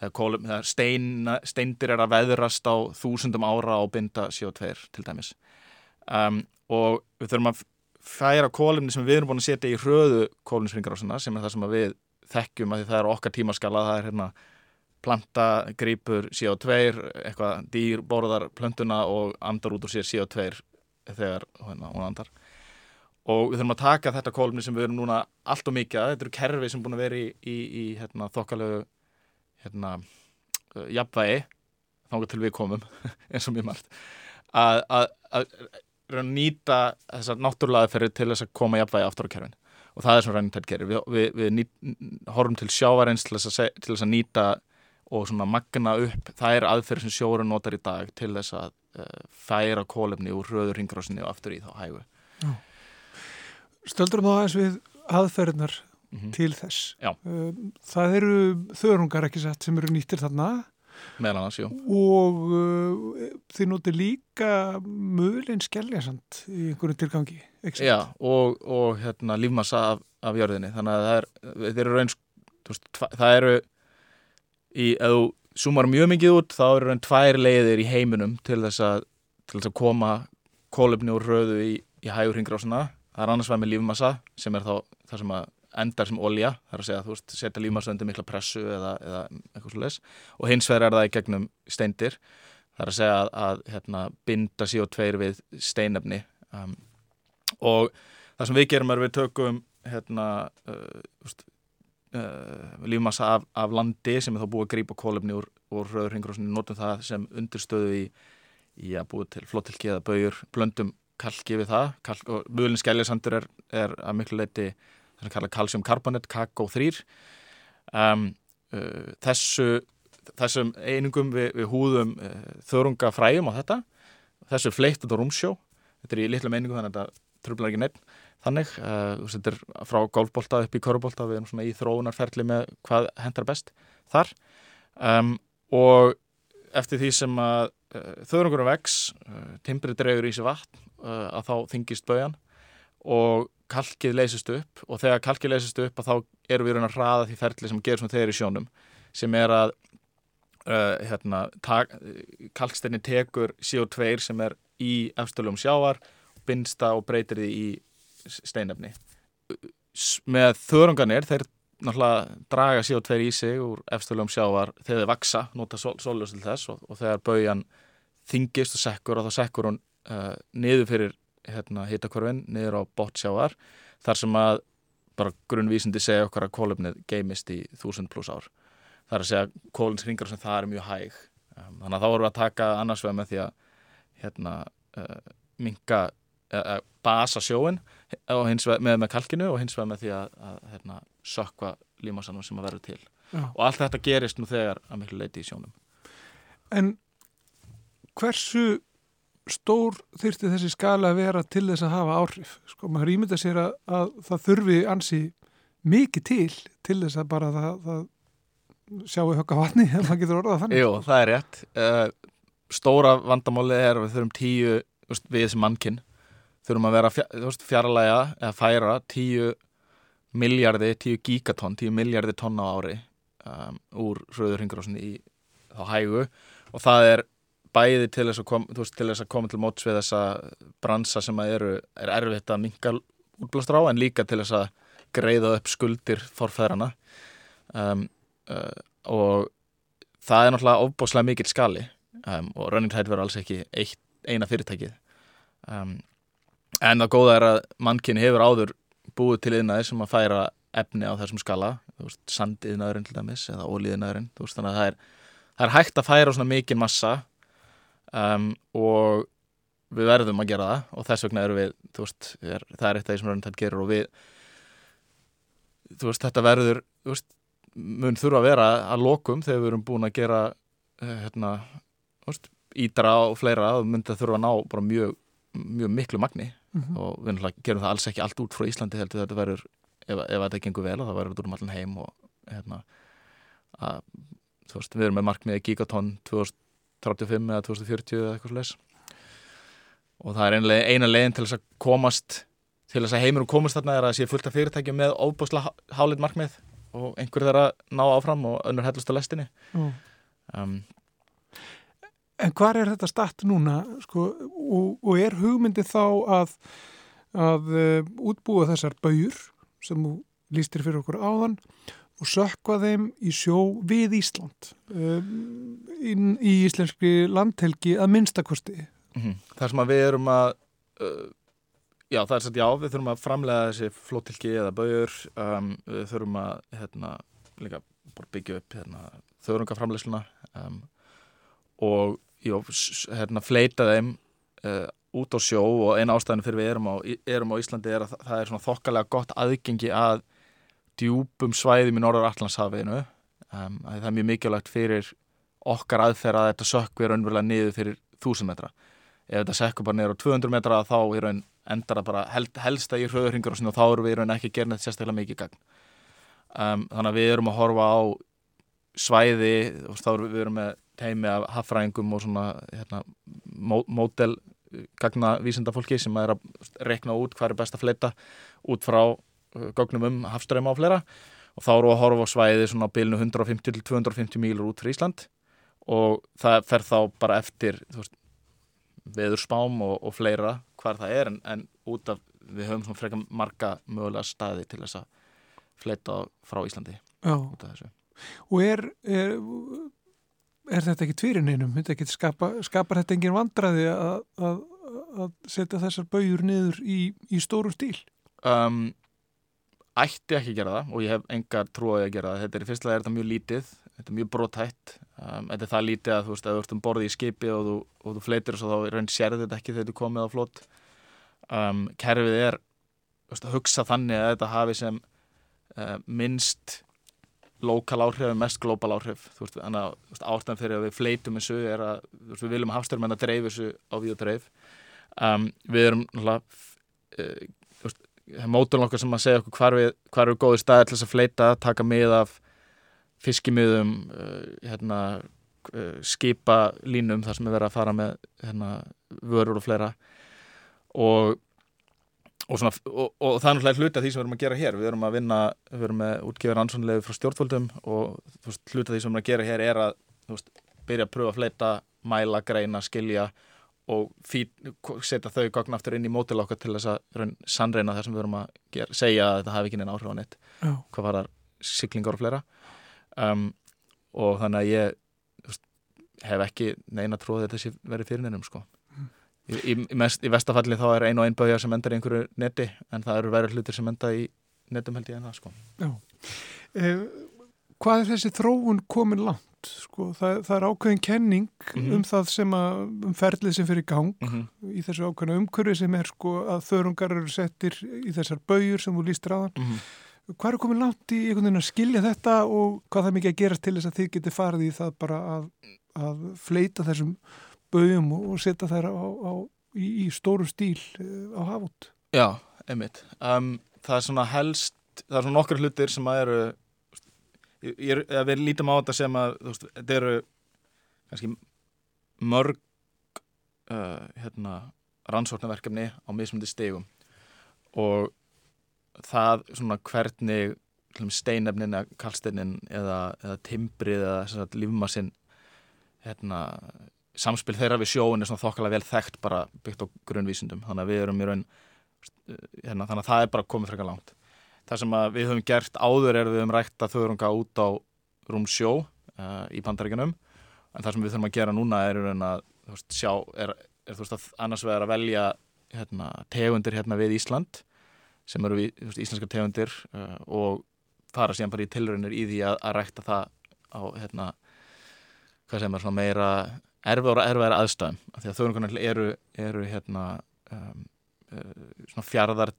það er kólum, það er steina, steindir er að veðrast á þúsundum ára og binda CO2 til dæmis. Um, og við þurfum að færa kólumni sem við erum búin að setja í hröðu kólunisringrásina sem er það sem við þekkjum að það er okkar tímaskala, það er hérna planta, grýpur, CO2, eitthvað dýr, borðar plöntuna og andar út úr sér CO2 þegar hérna, hún andar. Og við þurfum að taka þetta kólumni sem við erum núna allt og mikið að, þetta eru kerfi sem búin að vera í, í, í hérna, þokkalegu hérna, uh, jafnvægi þángu til við komum eins og mjög margt að, að, að nýta þessar náttúrulega fyrir til þess að koma jafnvægi aftur á kerfin og það er svona ræntætt kerfi við, við, við nýt, horfum til sjávarins til þess, að, til þess að nýta og svona magna upp, það er aðferð sem sjóru notar í dag til þess að uh, færa kólefni úr röður ringrásinni og aftur í þá hægu Já. Stöldur þá aðeins við aðferðnar mm -hmm. til þess Já. Uh, það eru þörungar ekki sett sem eru nýttir þarna Annars, og uh, þið notir líka mögulegn skelljasamt í einhverju tilgangi Já, og, og hérna, lífmassa af, af jörðinni. Þannig að það, er, það eru raunsk það eru í, ef þú sumar mjög mikið út þá eru hann tvær leiðir í heiminum til þess að, til þess að koma kólefni úr röðu í, í hægur hringrásuna það er annars vegar með lífmassa sem er þá það sem endar sem olja það er að segja að þú veist setja lífmassa undir mikla pressu eða, eða eitthvað slúleis og hins vegar er það í gegnum steindir það er að segja að, að hérna, binda CO2 við steinefni. Um, og það sem við gerum er við tökum hérna, uh, uh, lífmassa af, af landi sem er þá búið að grípa kólefni úr, úr rauðurringrósinu, notum það sem undirstöðu í, í að búið til flottilki eða bauður, blöndum kalki við það. Kalk, og mjögulinn skæljasandur er, er að miklu leiti það sem kalla kalsjumkarbonett, KK3 um, uh, þessu þessum einingum við, við húðum uh, þörungafræjum á þetta. Þessu er fleitt og rúmsjó. Þetta er í litlum einingum þannig að þetta tröflar ekki neitt þannig uh, þetta er frá gálfbólta upp í körubólta við erum svona í þróunarferli með hvað hendar best þar. Um, og eftir því sem að uh, þörungurum vex uh, timbrið dreygur í sig vatn að þá þingist baujan. Og kalkið leysist upp og þegar kalkið leysist upp þá erum við raun að hraða því ferli sem gerur svona þegar í sjónum sem er að hérna, kalksteinni tekur CO2 sem er í efstöluðum sjávar binsta og breytir því í steinefni. Með þörunganir þeir náttúrulega draga CO2 í sig úr efstöluðum sjávar þegar þeir vaksa, nota sóljós til þess og, og þegar baujan þingist og sekkur og þá sekkur hún uh, niður fyrir hérna, hitakvarfin, niður á bottsjávar þar sem að bara grunnvísindi segja okkar að kólumnið geimist í þúsund pluss ár. Það er að segja kólins hringar sem það er mjög hæg um, þannig að þá vorum við að taka annars vegar með því að hérna, uh, minka uh, basa sjóin með, með kalkinu og hins vegar með því að, að hérna, sökva límasanum sem að verður til Já. og allt þetta gerist nú þegar að miklu leiti í sjónum En hversu stór þyrti þessi skala að vera til þess að hafa áhrif? Sko, maður ímynda sér að, að það þurfi ansi mikið til til þess að bara það, það sjáu högga vatni ef maður getur orðað þannig. Jú, það er rétt. Uh, stóra vandamáli er við þurfum tíu, við sem mannkinn, þurfum að vera fjarlæga eða færa tíu miljardi, tíu gigatonn, tíu miljardi tonna á ári um, úr rauðurringrásinni í þá hægu og það er bæði til þess að, kom, veist, til þess að koma til móts við þessa bransa sem eru, er erfitt að minga útblástur á en líka til þess að greiða upp skuldir forfæðrana um, uh, og það er náttúrulega ofbáslega mikill skali um, og Running Tide verður alls ekki eitt, eina fyrirtækið. Um, en það góða er að mannkynni hefur áður búið til yðnaði sem að færa efni á þessum skala sandiðnaðurinn til dæmis eða ólíðinaðurinn þannig að það er, það er hægt að færa svona mikinn massa um, og við verðum að gera það og þess vegna eru við veist, er, það er eitt af því sem Rönnitætt gerur og við þú veist þetta verður veist, mun þurfa að vera að lokum þegar við erum búin að gera eh, hérna, veist, ídra og fleira og myndi að þurfa að ná bara mjög, mjög miklu magni mm -hmm. og við gerum það alls ekki allt út frá Íslandi heldur þetta verður ef, ef þetta gengur vel og það verður út um allan heim og hérna að, veist, við erum með markmiði gigatonn 2000 2035 eða 2040 eða eitthvað sless og það er einlega eina leginn til þess að komast til þess að heimurum komast þarna er að sé fullt af fyrirtækjum með óbúslega hálið markmið og einhver þeirra ná áfram og önnur hellust á lestinni. Mm. um, En hvað er þetta statt núna? Sko, og, og er hugmyndi þá að, að uh, útbúa þessar bauður sem lístir fyrir okkur áðan og sökva þeim í sjó við Ísland um, í, í íslenski landhelgi að minnstakosti mm -hmm. Það sem að við erum að uh, já það er svolítið já við þurfum að framlega þessi flóttilki eða bauður um, við þurfum að hérna, líka byggja upp hérna, þörungaframlegsluna um, og já, hérna, fleita þeim uh, út á sjó og eina ástæðin fyrir við erum á, erum á Íslandi er að það er svona þokkalega gott aðgengi að djúpum svæðum í Norður Allandshafinu um, það er mjög mikilvægt fyrir okkar aðferð að þetta sökku er raunverulega niður fyrir 1000 metra. Ef þetta sökku bara niður á 200 metra þá er raun endar að bara held, helsta í hröðurhingur og þá eru við raun ekki að gera þetta sérstaklega mikið gagn. Um, þannig að við erum að horfa á svæði og þá erum við erum með teimi af haffræðingum og svona hérna, mótel gagna vísindafólki sem er að rekna út hvað er best að fleita út frá gögnum um hafströma og fleira og þá eru að horfa á svæði svona bilinu 150-250 mílur út fyrir Ísland og það fer þá bara eftir veist, veður spám og, og fleira hvar það er en, en út af við höfum svona frekar marga mögulega staði til þess að fleita frá Íslandi út af þessu Og er, er, er þetta ekki tvírin einum? Skapa, skapar þetta engin vandraði að, að, að setja þessar bauður niður í, í stórum stíl? Um, ætti ekki að gera það og ég hef engar trúið að gera það. Þetta er í fyrstulega er þetta mjög lítið, þetta er mjög brotætt. Um, þetta er það lítið að þú veist, að þú ert um borðið í skipi og þú, og þú fleitir og svo þá raun sérði þetta ekki þegar þú komið á flott. Um, kerfið er veist, að hugsa þannig að þetta hafi sem uh, minnst lokal áhrif og mest global áhrif. Þú veist, þannig að ástæðan fyrir að við fleitum þessu er að veist, við viljum hafstjórnmenn að dreif þessu á við og dreif. Um, við erum náttúrulega uh, mótun okkar sem að segja okkur hvar, við, hvar eru góði staði til þess að fleita, taka mið af fiskimiðum uh, hérna, uh, skipa línum þar sem við verðum að fara með hérna, vörur og fleira. Og, og, svona, og, og það er náttúrulega hluti af því sem við erum að gera hér. Við erum að vinna, við erum með útgefur ansvonlegu frá stjórnvöldum og veist, hluti af því sem við erum að gera hér er að veist, byrja að pröfa að fleita, mæla, greina, skilja og fít, setja þau gagn aftur inn í mótil okkar til þess að sannreina það sem við verum að gera, segja að þetta hafi ekki neina áhrif á neitt Já. hvað var það, syklingar og fleira um, og þannig að ég hef ekki neina tróð þetta sé verið fyrir neinum sko. mm. í, í, í, mest, í vestafalli þá er ein og ein bauja sem endar í einhverju netti en það eru verið hlutir sem enda í nettum held ég en það sko. eh, Hvað er þessi þróun komin langt sko, það, það er ákveðin kenning mm -hmm. um það sem að, um ferlið sem fyrir gang mm -hmm. í þessu ákveðina umkörfi sem er sko að þörungar eru settir í þessar bauður sem þú lístir aðan. Mm -hmm. Hvað er komið langt í einhvern veginn að skilja þetta og hvað það mikið að gera til þess að þið geti farið í það bara að, að fleita þessum bauðum og setja þær á, á, í, í stóru stíl eh, á hafút? Já, einmitt. Um, það er svona helst, það er svona nokkur hlutir sem að eru ég að við lítum á þetta sem að veist, þetta eru kannski mörg uh, hérna, rannsóknarverkefni á mismundi stegum og það svona hvernig steinefnin eða kallsteinin eða, eða timbrið eða lífmassinn hérna, samspil þeirra við sjóin er svona þokkalega vel þekkt bara byggt á grunnvísindum. Þannig að við erum í raun hérna, þannig að það er bara komið frekar langt það sem við höfum gert áður er við höfum rækta þauðrunga út á rúm sjó uh, í pandaríkanum en það sem við þurfum að gera núna er að veist, sjá, er, er veist, að annars vegar að velja hérna, tegundir hérna við Ísland sem eru við, veist, íslenska tegundir uh, og fara síðan bara í tilröðinir í því að, að rækta það á hérna, hvað sem er meira erfiðar og erfiðar aðstæðum því að þauðrungarnir eru, eru hérna um, uh, fjarðar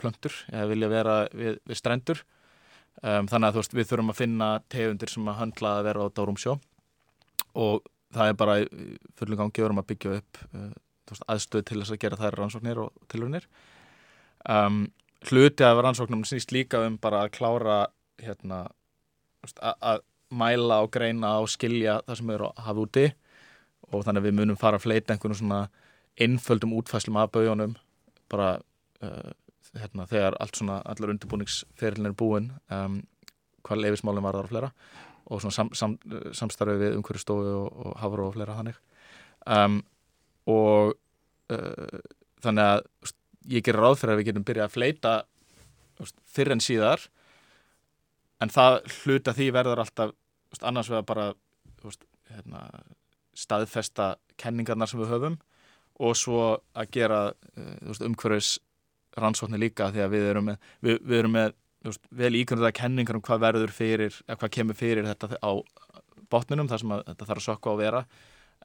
plöntur eða vilja vera við, við strendur. Um, þannig að veist, við þurfum að finna tegundir sem að handla að vera á Dórum sjó. Og það er bara fullum gangi verðum að byggja upp uh, veist, aðstöð til þess að gera þær rannsóknir og tilvunir um, hluti af rannsóknum snýst líka um bara að klára hérna að mæla og greina og skilja það sem eru að hafa úti. Og þannig að við munum fara að fleita einhvern svona einföldum útfæslum af bauðunum bara uh, hérna, þegar allt svona, allar undirbúningsferilin er búin um, hvað leifismálinn var þar og flera og svona sam, sam, samstarfið við umhverju stofu og, og hafur og flera þannig. Um, og uh, þannig að ég gerir ráð fyrir að við getum byrjað að fleita fyrr en síðar en það hluta því verður alltaf st, annars vegar bara st, hérna, staðfesta kenningarnar sem við höfum og svo að gera uh, umhverjus rannsóknir líka því að við erum með, við, við erum með veist, vel íkvönduða kenningar um hvað verður fyrir, hvað kemur fyrir þetta á botninum þar sem að, þetta þarf að sökka á að vera.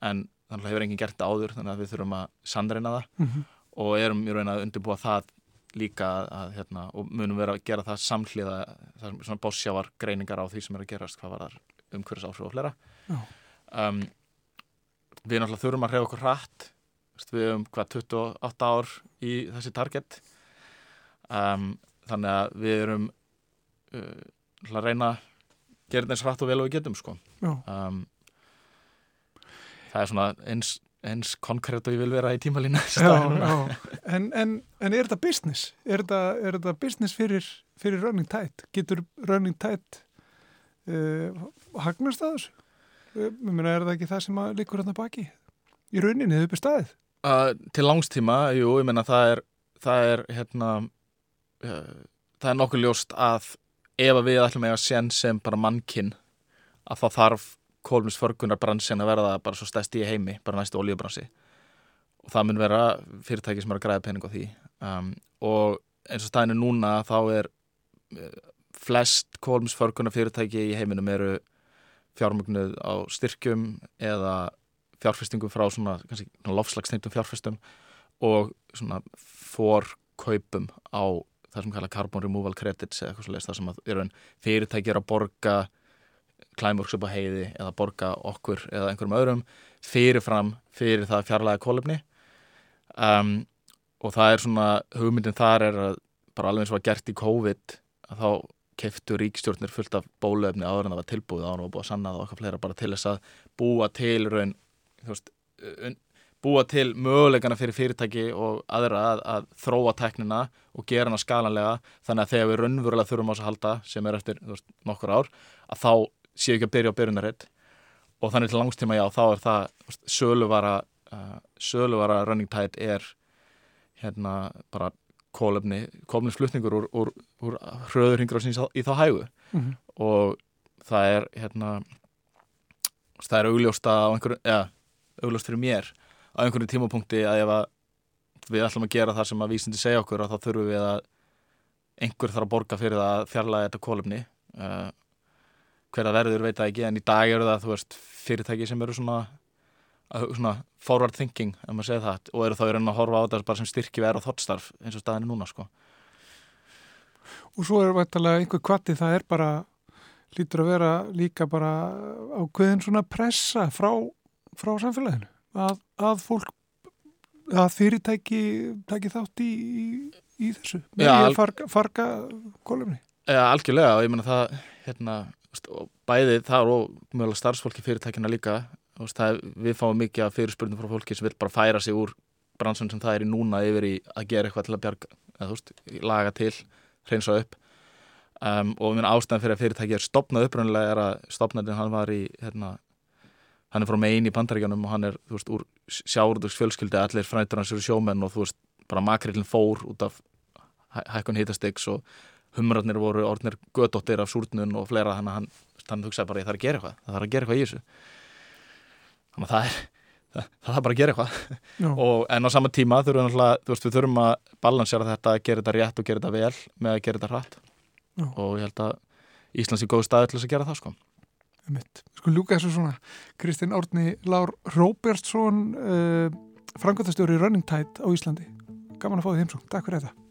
En þannig hefur enginn gert það áður þannig að við þurfum að sandreina það. Mm -hmm. og erum í raun að undirbúa það líka að, hérna, og munum vera að gera það samhliða, það er svona bósjávar greiningar á því sem er að gerast, hvað var það umhverjus áhrif og flera um, við náttúrulega þurfum að reyða okkur hratt. Við hefum hvað 28 ár í þessi target um, þannig að við erum uh, að reyna að gera þetta eins hratt og vel og við getum sko. um, það er svona eins, eins konkrétt og ég vil vera í tímalínu en, en, en er þetta business? Er þetta, er þetta business fyrir, fyrir Running Tide? Getur Running Tide uh, hagnast að þessu? Uh, er það ekki það sem líkur hérna baki? Í rauninni hefur bestæðið? Uh, til langstíma, jú, ég menna það er það er hérna það er nokkuð ljóst að ef við ætlum að sjá sem bara mannkinn að þá þarf kólumsförgunar bransin að verða bara svo stæst í heimi, bara næstu oljubransi og það mun vera fyrirtæki sem er að græða pening á því. Um, og eins og staðinu núna þá er uh, flest kólumsförgunar fyrirtæki í heiminum eru fjármögnuð á styrkjum eða fjárfestingum frá svona, svona lofslagsneitum fjárfestum og svona fórkaupum á það sem kalla carbon removal credits eða eitthvað svolítið það sem að fyrirtæki er að borga Climeworks upp á heiði eða borga okkur eða einhverjum öðrum fyrirfram fyrir það fjarlæga kólefni um, og það er svona hugmyndin þar er að bara alveg eins og að gert í COVID að þá keftu ríkstjórnir fullt af bólöfni áður en það var tilbúið áður og búið að sanna það okkar fleira bara til þess að búa til raun veist, búa til möguleikana fyrir fyrirtæki og aðra að, að þróa teknina og gera hana skalanlega þannig að þegar við raunverulega þurfum á þess að halda sem er eftir veist, nokkur ár að þá séu ekki að byrja á byrjunarreitt og þannig til langstíma já þá er það söluvara uh, söluvara running tide er hérna bara kólefni, kólefnisflutningur úr, úr, úr hröðurhingur í þá hægu mm -hmm. og það er hérna það er augljósta á einhverju, eða augljóst fyrir mér á einhvern tímapunkti að ef að við ætlum að gera það sem að vísindi segja okkur þá þurfum við að einhver þarf að borga fyrir það að fjarlæga þetta kólumni uh, hverða verður veit það ekki en í dag eru það veist fyrirtæki sem eru svona, svona forward thinking, segir það og eru þá í raun að horfa á þetta sem styrki verð og þottstarf eins og staðinu núna sko. Og svo er vantalega einhver kvatti það er bara lítur að vera líka bara ákveðin svona pressa frá, frá samfélaginu að, að fólk að fyrirtæki tæki þátt í, í, í þessu? Með Já, að farga, farga kólumni Ja, algjörlega og ég meina það hérna, bæði þar og mjögulega starfsfólki fyrirtækina líka það, við fáum mikið af fyrirspurnum frá fólki sem vil bara færa sig úr bransun sem það er í núna yfir í að gera eitthvað til að bjarga eða, veist, laga til, hreinsa upp. Um, og minn ástæðan fyrir að fyrirtæki er stopnað upprunnilega er að stopnæðin hann var í hérna, hann er frá megin í bandaríkjanum og hann er þú veist, úr sjáurdugs fjölskyldi allir frættur hans eru sjómenn og þú veist, bara makrillin fór út af hæ- hækkun hitastiks og humrarnir voru orðnir gödóttir af súrnun og fleira þannig að hann, hann hugsaði bara ég þarf að gera eitthvað það þarf að gera eitthvað í þessu. Þannig að það er það, það þarf bara að gera eitthvað. Og, en á sama tíma þurfum við, náttúrulega- þú veist, við þurfum að balansera þetta, gera þetta rétt og gera þetta vel með að gera þetta hratt. Já. og ég held að Íslands er góð staði til þess að gera það sko Mitt. Sko ljúka þessu svona Kristinn Árni Lár Róbertsson uh, frangöndastjóri Running Tide á Íslandi. Gaman að fá því heimsum, takk fyrir þetta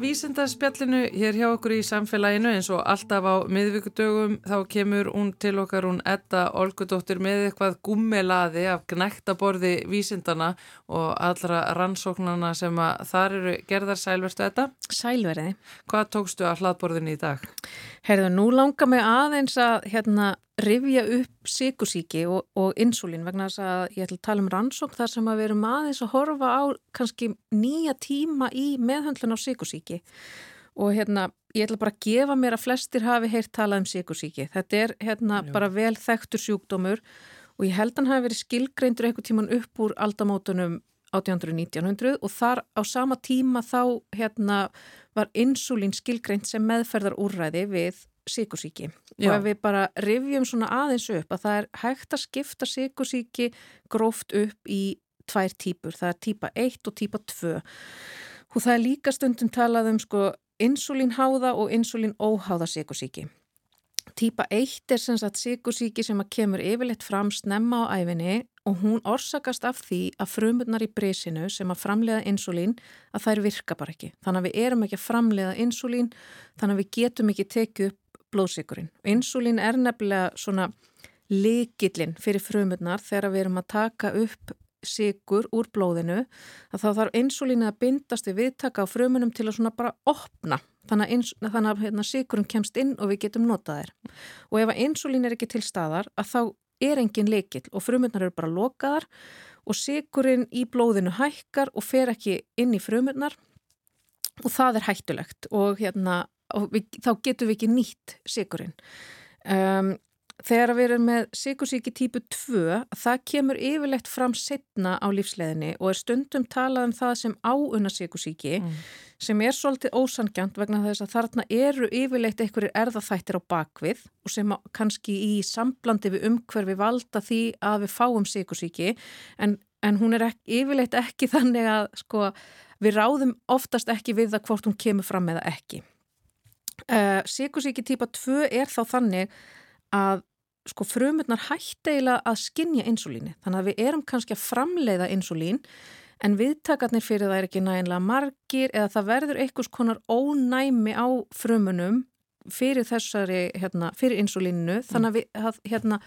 vísindarspjallinu hér hjá okkur í samfélaginu eins og alltaf á miðvíkudögum þá kemur hún til okkar hún Edda Olgudóttir með eitthvað gummelaði af gnæktaborði vísindana og allra rannsóknana sem að þar eru gerðar sælverstu Edda. Sælverði. Hvað tókstu að hlaðborðinu í dag? Herðu, nú langar mig aðeins að hérna, rifja upp sykusíki og, og insulín vegna þess að ég ætla að tala um rannsókn þar sem að við erum aðeins að horfa á kannski nýja tíma í meðhöndlun á sykusíki og hérna, ég ætla bara að gefa mér að flestir hafi heyrt talað um sykusíki. Þetta er hérna Já. bara vel þekktur sjúkdómur og ég held hann hafi verið skilgreindur einhver tíman upp úr aldamótunum 1800-1900 og þar á sama tíma þá hérna var insulín skilgreint sem meðferðar úrræði við sykusíki. Og ef við bara rifjum svona aðeins upp að það er hægt að skipta sykusíki gróft upp í tvær típur. Það er típa 1 og típa 2. Og það er líka stundum talað um sko insulínháða og insulínóháða sykusíki. Típa 1 er sem sagt sykusíki sem að kemur yfirleitt fram snemma á æfinni og hún orsakast af því að frumurnar í brísinu sem að framleiða insulín að þær virka bara ekki. Þannig að við erum ekki að framleiða insulín, þannig að við getum ekki tekið upp blóðsykurinn. Insulín er nefnilega svona likillin fyrir frumurnar þegar við erum að taka upp sigur úr blóðinu að þá þarf insulínu að bindast við viðtaka á frumunum til að svona bara opna. Þannig að, þannig að hérna, sigurinn kemst inn og við getum notað þær. Og ef að insulín er ekki til staðar að þá er engin leikill og frumurnar eru bara lokaðar og sigurinn í blóðinu hækkar og fer ekki inn í frumurnar og það er hættulegt. Og, hérna, við, þá getum við ekki nýtt sigurinn um, Þegar við erum með sikursíki típu 2, það kemur yfirlegt fram setna á lífsleðinni og er stundum talað um það sem áunna sikursíki Mm. sem er svolítið ósangjant vegna þess að þarna eru yfirleitt einhverjir erðaþættir á bakvið og sem kannski í samblandi við umhverfi valda því að við fáum sikursíki en, en hún er ekki, yfirleitt ekki þannig að sko, við ráðum oftast ekki við það hvort hún kemur fram eða ekki. Uh, sikursíki típa 2 er þá þannig að sko frumurnar hætti eiginlega að skinja insulíni. Þannig að við erum kannski að framleiða insulín en viðtakarnir fyrir það er ekki næginlega margir eða það verður einhvers konar ónæmi á frumunum fyrir þessari, hérna, fyrir insulíninu þannig að, við, að hérna,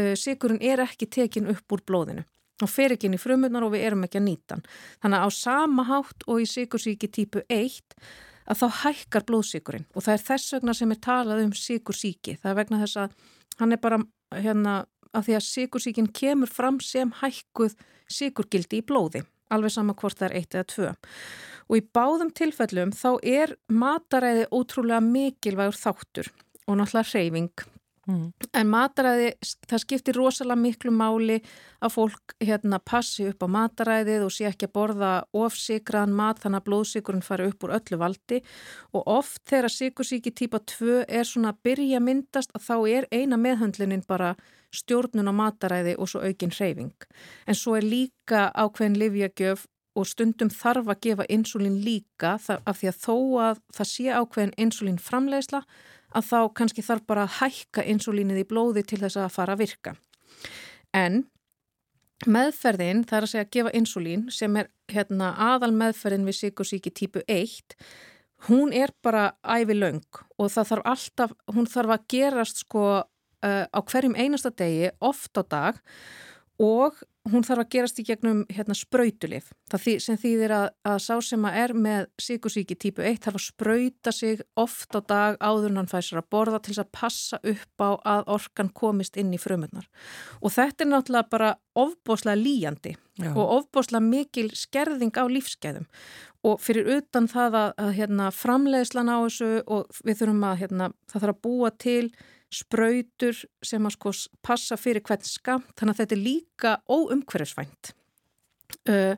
uh, sigurinn er ekki tekin upp úr blóðinu og fer ekki inn í frumurnar og við erum ekki að nýta hann. Þannig að á sama hátt og í sigursíki típu 1 að þá hækkar blóðsíkurinn og það er þess vegna sem er talað um sigursíki. Það er vegna þess að hann er bara hérna að því að sigursíkin kemur fram sem hækkuð sigurgildi í blóði, alveg sama hvort það er eitt eða tvö. og í báðum tilfellum þá er mataræði ótrúlega mikilvægur þáttur og náttúrulega reyfing Mm. En mataræði, það skiptir rosalega miklu máli að fólk hérna passi upp á mataræðið og sé ekki að borða ofsikraðan mat þannig að blóðsikurinn fari upp úr öllu valdi og oft þegar sikursíki típa 2 er svona að byrja myndast að þá er eina meðhandlunin bara stjórnun á mataræði og svo aukinn hreyfing. En svo er líka ákveðin livjagjöf og stundum þarf að gefa insulín líka af því að þó að það sé ákveðin insulín framleiðsla að þá kannski þarf bara að hækka insulínið í blóði til þess að fara að virka. En meðferðin, það er að segja að gefa insulín sem er hérna, aðal meðferðin við sikursíki típu 1, hún er bara ævi laung og það þarf alltaf, hún þarf að gerast sko uh, á hverjum einasta degi, oft á dag og hún þarf að gerast í gegnum hérna, þý, sem þýðir að, að sá sem að er með síkusíki típu 1 þarf að sprauta sig oft á dag áður en hann fæsir að borða til að passa upp á að orkan komist inn í frumurnar. Og þetta er náttúrulega bara ofboslega líjandi Já. og ofboslega mikil skerðing á lífskeiðum. Og fyrir utan það að, að hérna, framleiðslan á þessu og við þurfum að hérna, það þarf að búa til spröytur sem að sko passa fyrir hvern skamt, þannig að þetta er líka óumhverfisvænt. Uh,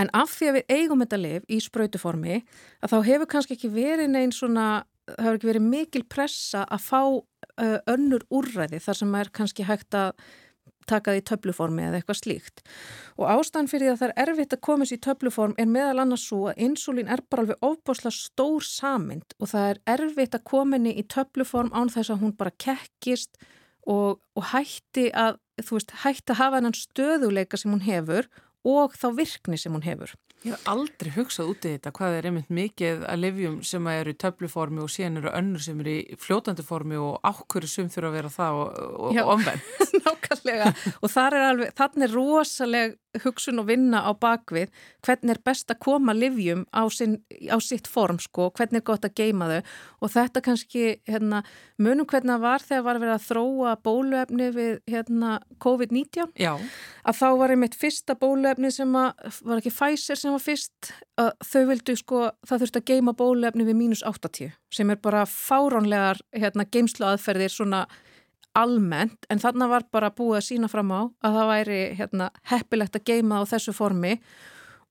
en af því að við eigum þetta liv í spröytuformi, að þá hefur kannski ekki verið neinn svona, það hefur ekki verið mikil pressa að fá uh, önnur úrræði þar sem er kannski hægt að taka það í töfluformi eða eitthvað slíkt. Og ástæðan fyrir því að það er erfitt að komast í töfluform er meðal annars svo að insulín er bara alveg ofbásla stór samind og það er erfitt að koma henni í töfluform án þess að hún bara kekkist og, og hætti að, þú veist, hætti að hafa hennan stöðuleika sem hún hefur og þá virkni sem hún hefur. Ég hef aldrei hugsað út í þetta hvað er einmitt mikið að livjum sem eru í töfluformi og síðan eru önnur sem eru í fljótandi formi og ákveður sum þurfa að vera það og, og omvenn. Nákvæmlega og er alveg, þannig er rosaleg hugsun og vinna á bakvið hvernig er best að koma livjum á, sin, á sitt form sko, hvernig er gott að geima þau. Og þetta kannski hérna, munum hvernig það var þegar var verið að þróa bóluefni við hérna, COVID-19 að þá var einmitt fyrsta bóluefni sem að, var ekki Pfizer sem var fyrst að þau vildu sko, það þurfti að geima bóluefni við mínus 80 sem er bara fáránlegar hérna, geimslu aðferðir svona almennt en þarna var bara búið að sína fram á að það væri hérna, heppilegt að geima á þessu formi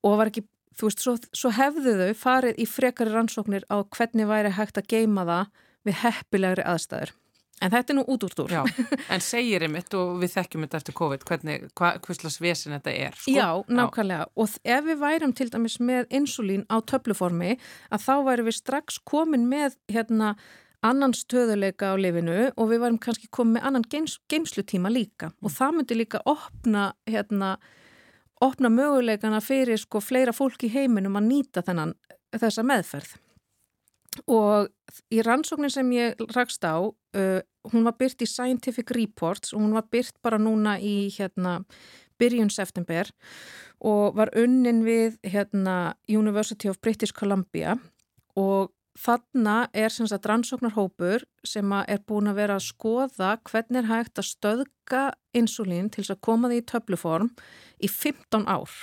og var ekki, þú veist, svo, svo hefðu þau farið í frekari rannsóknir á hvernig væri hægt að geima það við heppilegri aðstæður. En þetta er nú út úr túr. Já, en segir einmitt og við þekkjum þetta eftir COVID, hvernig, hva, hvistlas vesin þetta er. Sko? Já, nákvæmlega. Já. Og ef við værum til dæmis með insulín á töfluformi, að þá væri við strax komin með hérna annan stöðuleika á lifinu og við varum kannski komið með annan geims, geimslutíma líka mm. og það myndi líka opna, hérna, opna möguleikana fyrir sko fleira fólk í heiminum að nýta þennan, þessa meðferð. Og í rannsóknin sem ég rakst á, uh, hún var byrt í Scientific Reports og hún var byrt bara núna í hérna, byrjun september og var unnin við hérna, University of British Columbia og Þarna er sem sagt rannsóknarhópur sem er búin að vera að skoða hvernig er hægt að stöðka insulín til að koma því í töfluform í 15 ár.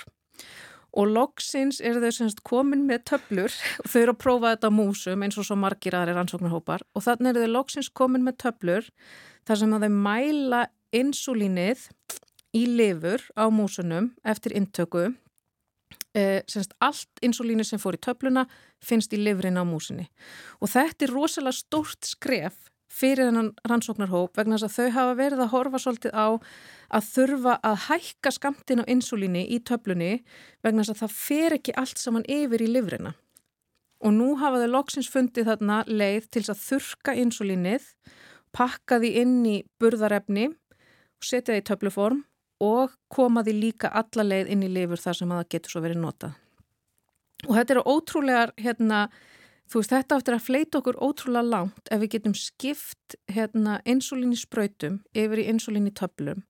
Og loksins er þau sem sagt komin með töflur og þau eru að prófa þetta á músum eins og svo margir aðri rannsóknarhópar og þannig er þau loksins komin með töflur þar sem að þau mæla insulínið í lifur á músunum eftir intöku eh, semst allt insulínu sem fór í töfluna finnst í livrin á músinni og þetta er rosalega stórt skref fyrir þennan rannsóknarhóp vegna þess að þau hafa verið að horfa svolítið á að þurfa að hækka skamtin á insulíni í töflunni vegna þess að það fer ekki allt saman yfir í livrina og nú hafa þau loksins fundið þarna leið til að þurka insulínið pakka því inn í burðarefni og setja það í töfluform og koma því líka alla leið inn í lifur þar sem að það getur svo verið notað. Og þetta eru ótrúlegar, hérna, þú veist, þetta áttur að fleita okkur ótrúlega langt ef við getum skipt hérna, insulín í spröytum yfir í insulín í töflum.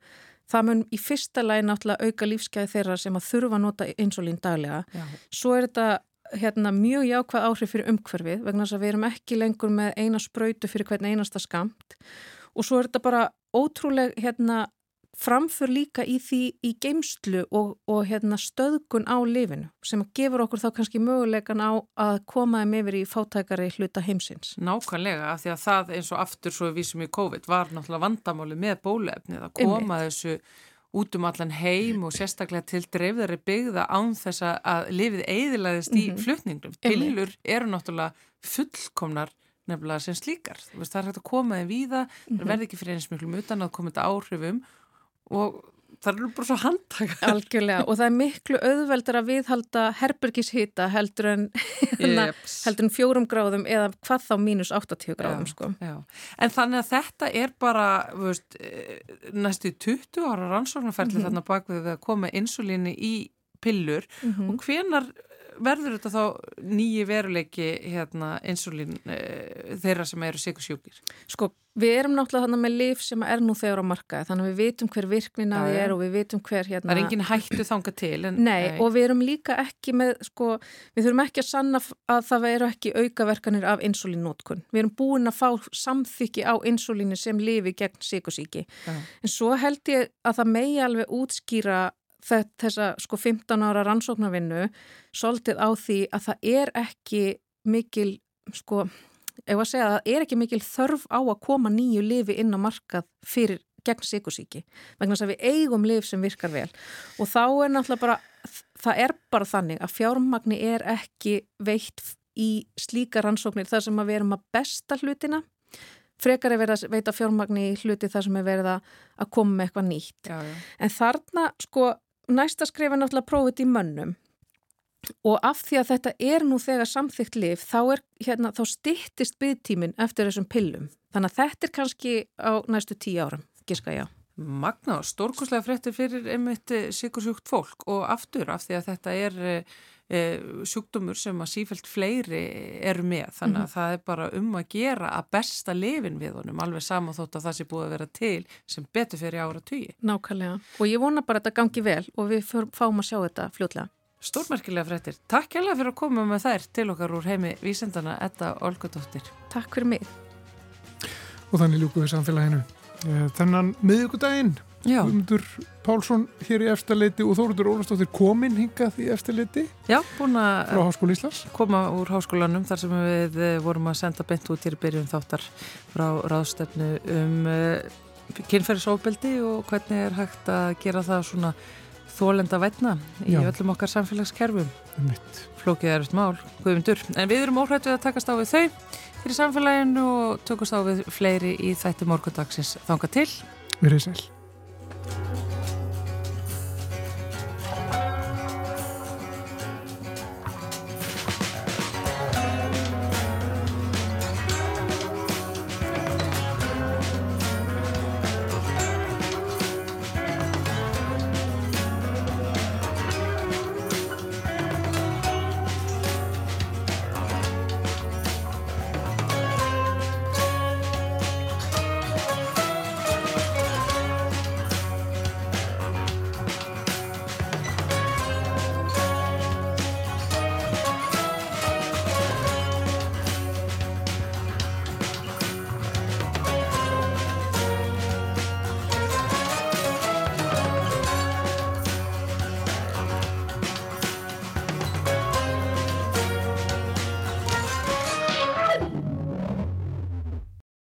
Það mun í fyrsta lagi náttúrulega auka lífskeiði þeirra sem að þurfa að nota insulín daglega. Já. Svo er þetta hérna, mjög jákvæð áhrif fyrir umhverfið vegna þess að við erum ekki lengur með eina spröytu fyrir hvern einasta skamt og svo er þetta bara ótrúleg hérna, framför líka í því í geimslu og, og hérna, stöðgun á lifinu sem gefur okkur þá kannski mögulegan á að koma þeim yfir í fátækari hluta heimsins. Nákvæmlega, af því að það eins og aftur svo við vísum í COVID var náttúrulega vandamáli með bólefnið að koma þessu út um allan heim og sérstaklega til dreifðari byggða án þess að lifið eidilaðist mm -hmm. í mhm. flutningum. Pillur eru náttúrulega fullkomnar nefnilega sem slíkar. Veist, það er hægt að koma þeim víða, það verði ekki fyrir eins miklum utan að koma þetta áhrifum og það eru bara svo handtaka Algjörlega og það er miklu auðveldur að viðhalda herbergishýta heldur en hérna, heldur en fjórum gráðum eða hvað þá mínus 80 gráðum já, sko. já. En þannig að þetta er bara veist, eh, næstu 20 ára rannsóknarferðli mm -hmm. þarna bak við að koma insulíni í pillur mm -hmm. og hvenar verður þetta þá nýji veruleiki hérna, insulín e, þeirra sem eru sikursjúkir? Sko, við erum náttúrulega þannig með lif sem er nú þegar á markaði, þannig að við vitum hver virknin að þið er og við vitum hver hérna... Það er engin hættu þanga til. En, nei, nei, og við erum líka ekki með, sko, við þurfum ekki að sanna að það veru ekki aukaverkanir af insulínnótkun. Við erum búin að fá samþykki á insulínu sem lifi gegn sikursíki. En svo held ég að það megi alveg útskýra þessa sko 15 ára rannsóknarvinnu svolítið á því að það er ekki mikil sko, ef að segja að það er ekki mikil þörf á að koma nýju lifi inn á markað fyrir gegn sikursíki vegna þess að við eigum lif sem virkar vel. Og þá er náttúrulega bara það er bara þannig að fjármagni er ekki veitt í slíka rannsóknir þar sem að við erum að besta hlutina. Frekar er verið að veita fjármagni í hluti þar sem er verið að koma með eitthvað nýtt. Já, já. en þarna sko næsta skrifa náttúrulega prófið í mönnum og af því að þetta er nú þegar samþygt lif þá, er, hérna, þá stittist byggtímin eftir þessum pillum þannig að þetta er kannski á næstu tíu árum, gíska já. Magna, stórkoslega fréttir fyrir einmitt eh, sikursjúkt fólk og aftur af því að þetta er e, sjúkdómur sem að sífælt fleiri eru með þannig að mm -hmm. það er bara um að gera að besta lifin við honum alveg saman þótt að það sé búið að vera til sem betur fyrir ára tugi. Nákvæmlega og ég vona bara að þetta gangi vel og við fáum að sjá þetta fljótlega. Stórmerkilega fréttir. Takk hjálpa fyrir að koma með þær til okkar úr heimi vísendana Edda Olgadóttir. Takk fyrir mig. Og þannig ljúkuð við samfélaginu. Eh, þennan miðugudaginn Guðmundur Pálsson hér í eftirleiti og Þóruður Ólastóttir kominn hingað í eftirleiti Já, búin að frá Háskóla Íslands koma úr háskólanum þar sem við eh, vorum að senda bent út í byrjun þáttar frá ráðstefnu um uh, kynferðisofbeldi og hvernig er hægt að gera það svona þólenda veitna í Já. öllum okkar samfélagskerfum. Flókið er eftir mál, Guðmundur en við erum óhrættið að takast á við þau fyrir samfélaginu og tökast á við fleiri í þætti morgundagsins. Þanga til. Erum sæl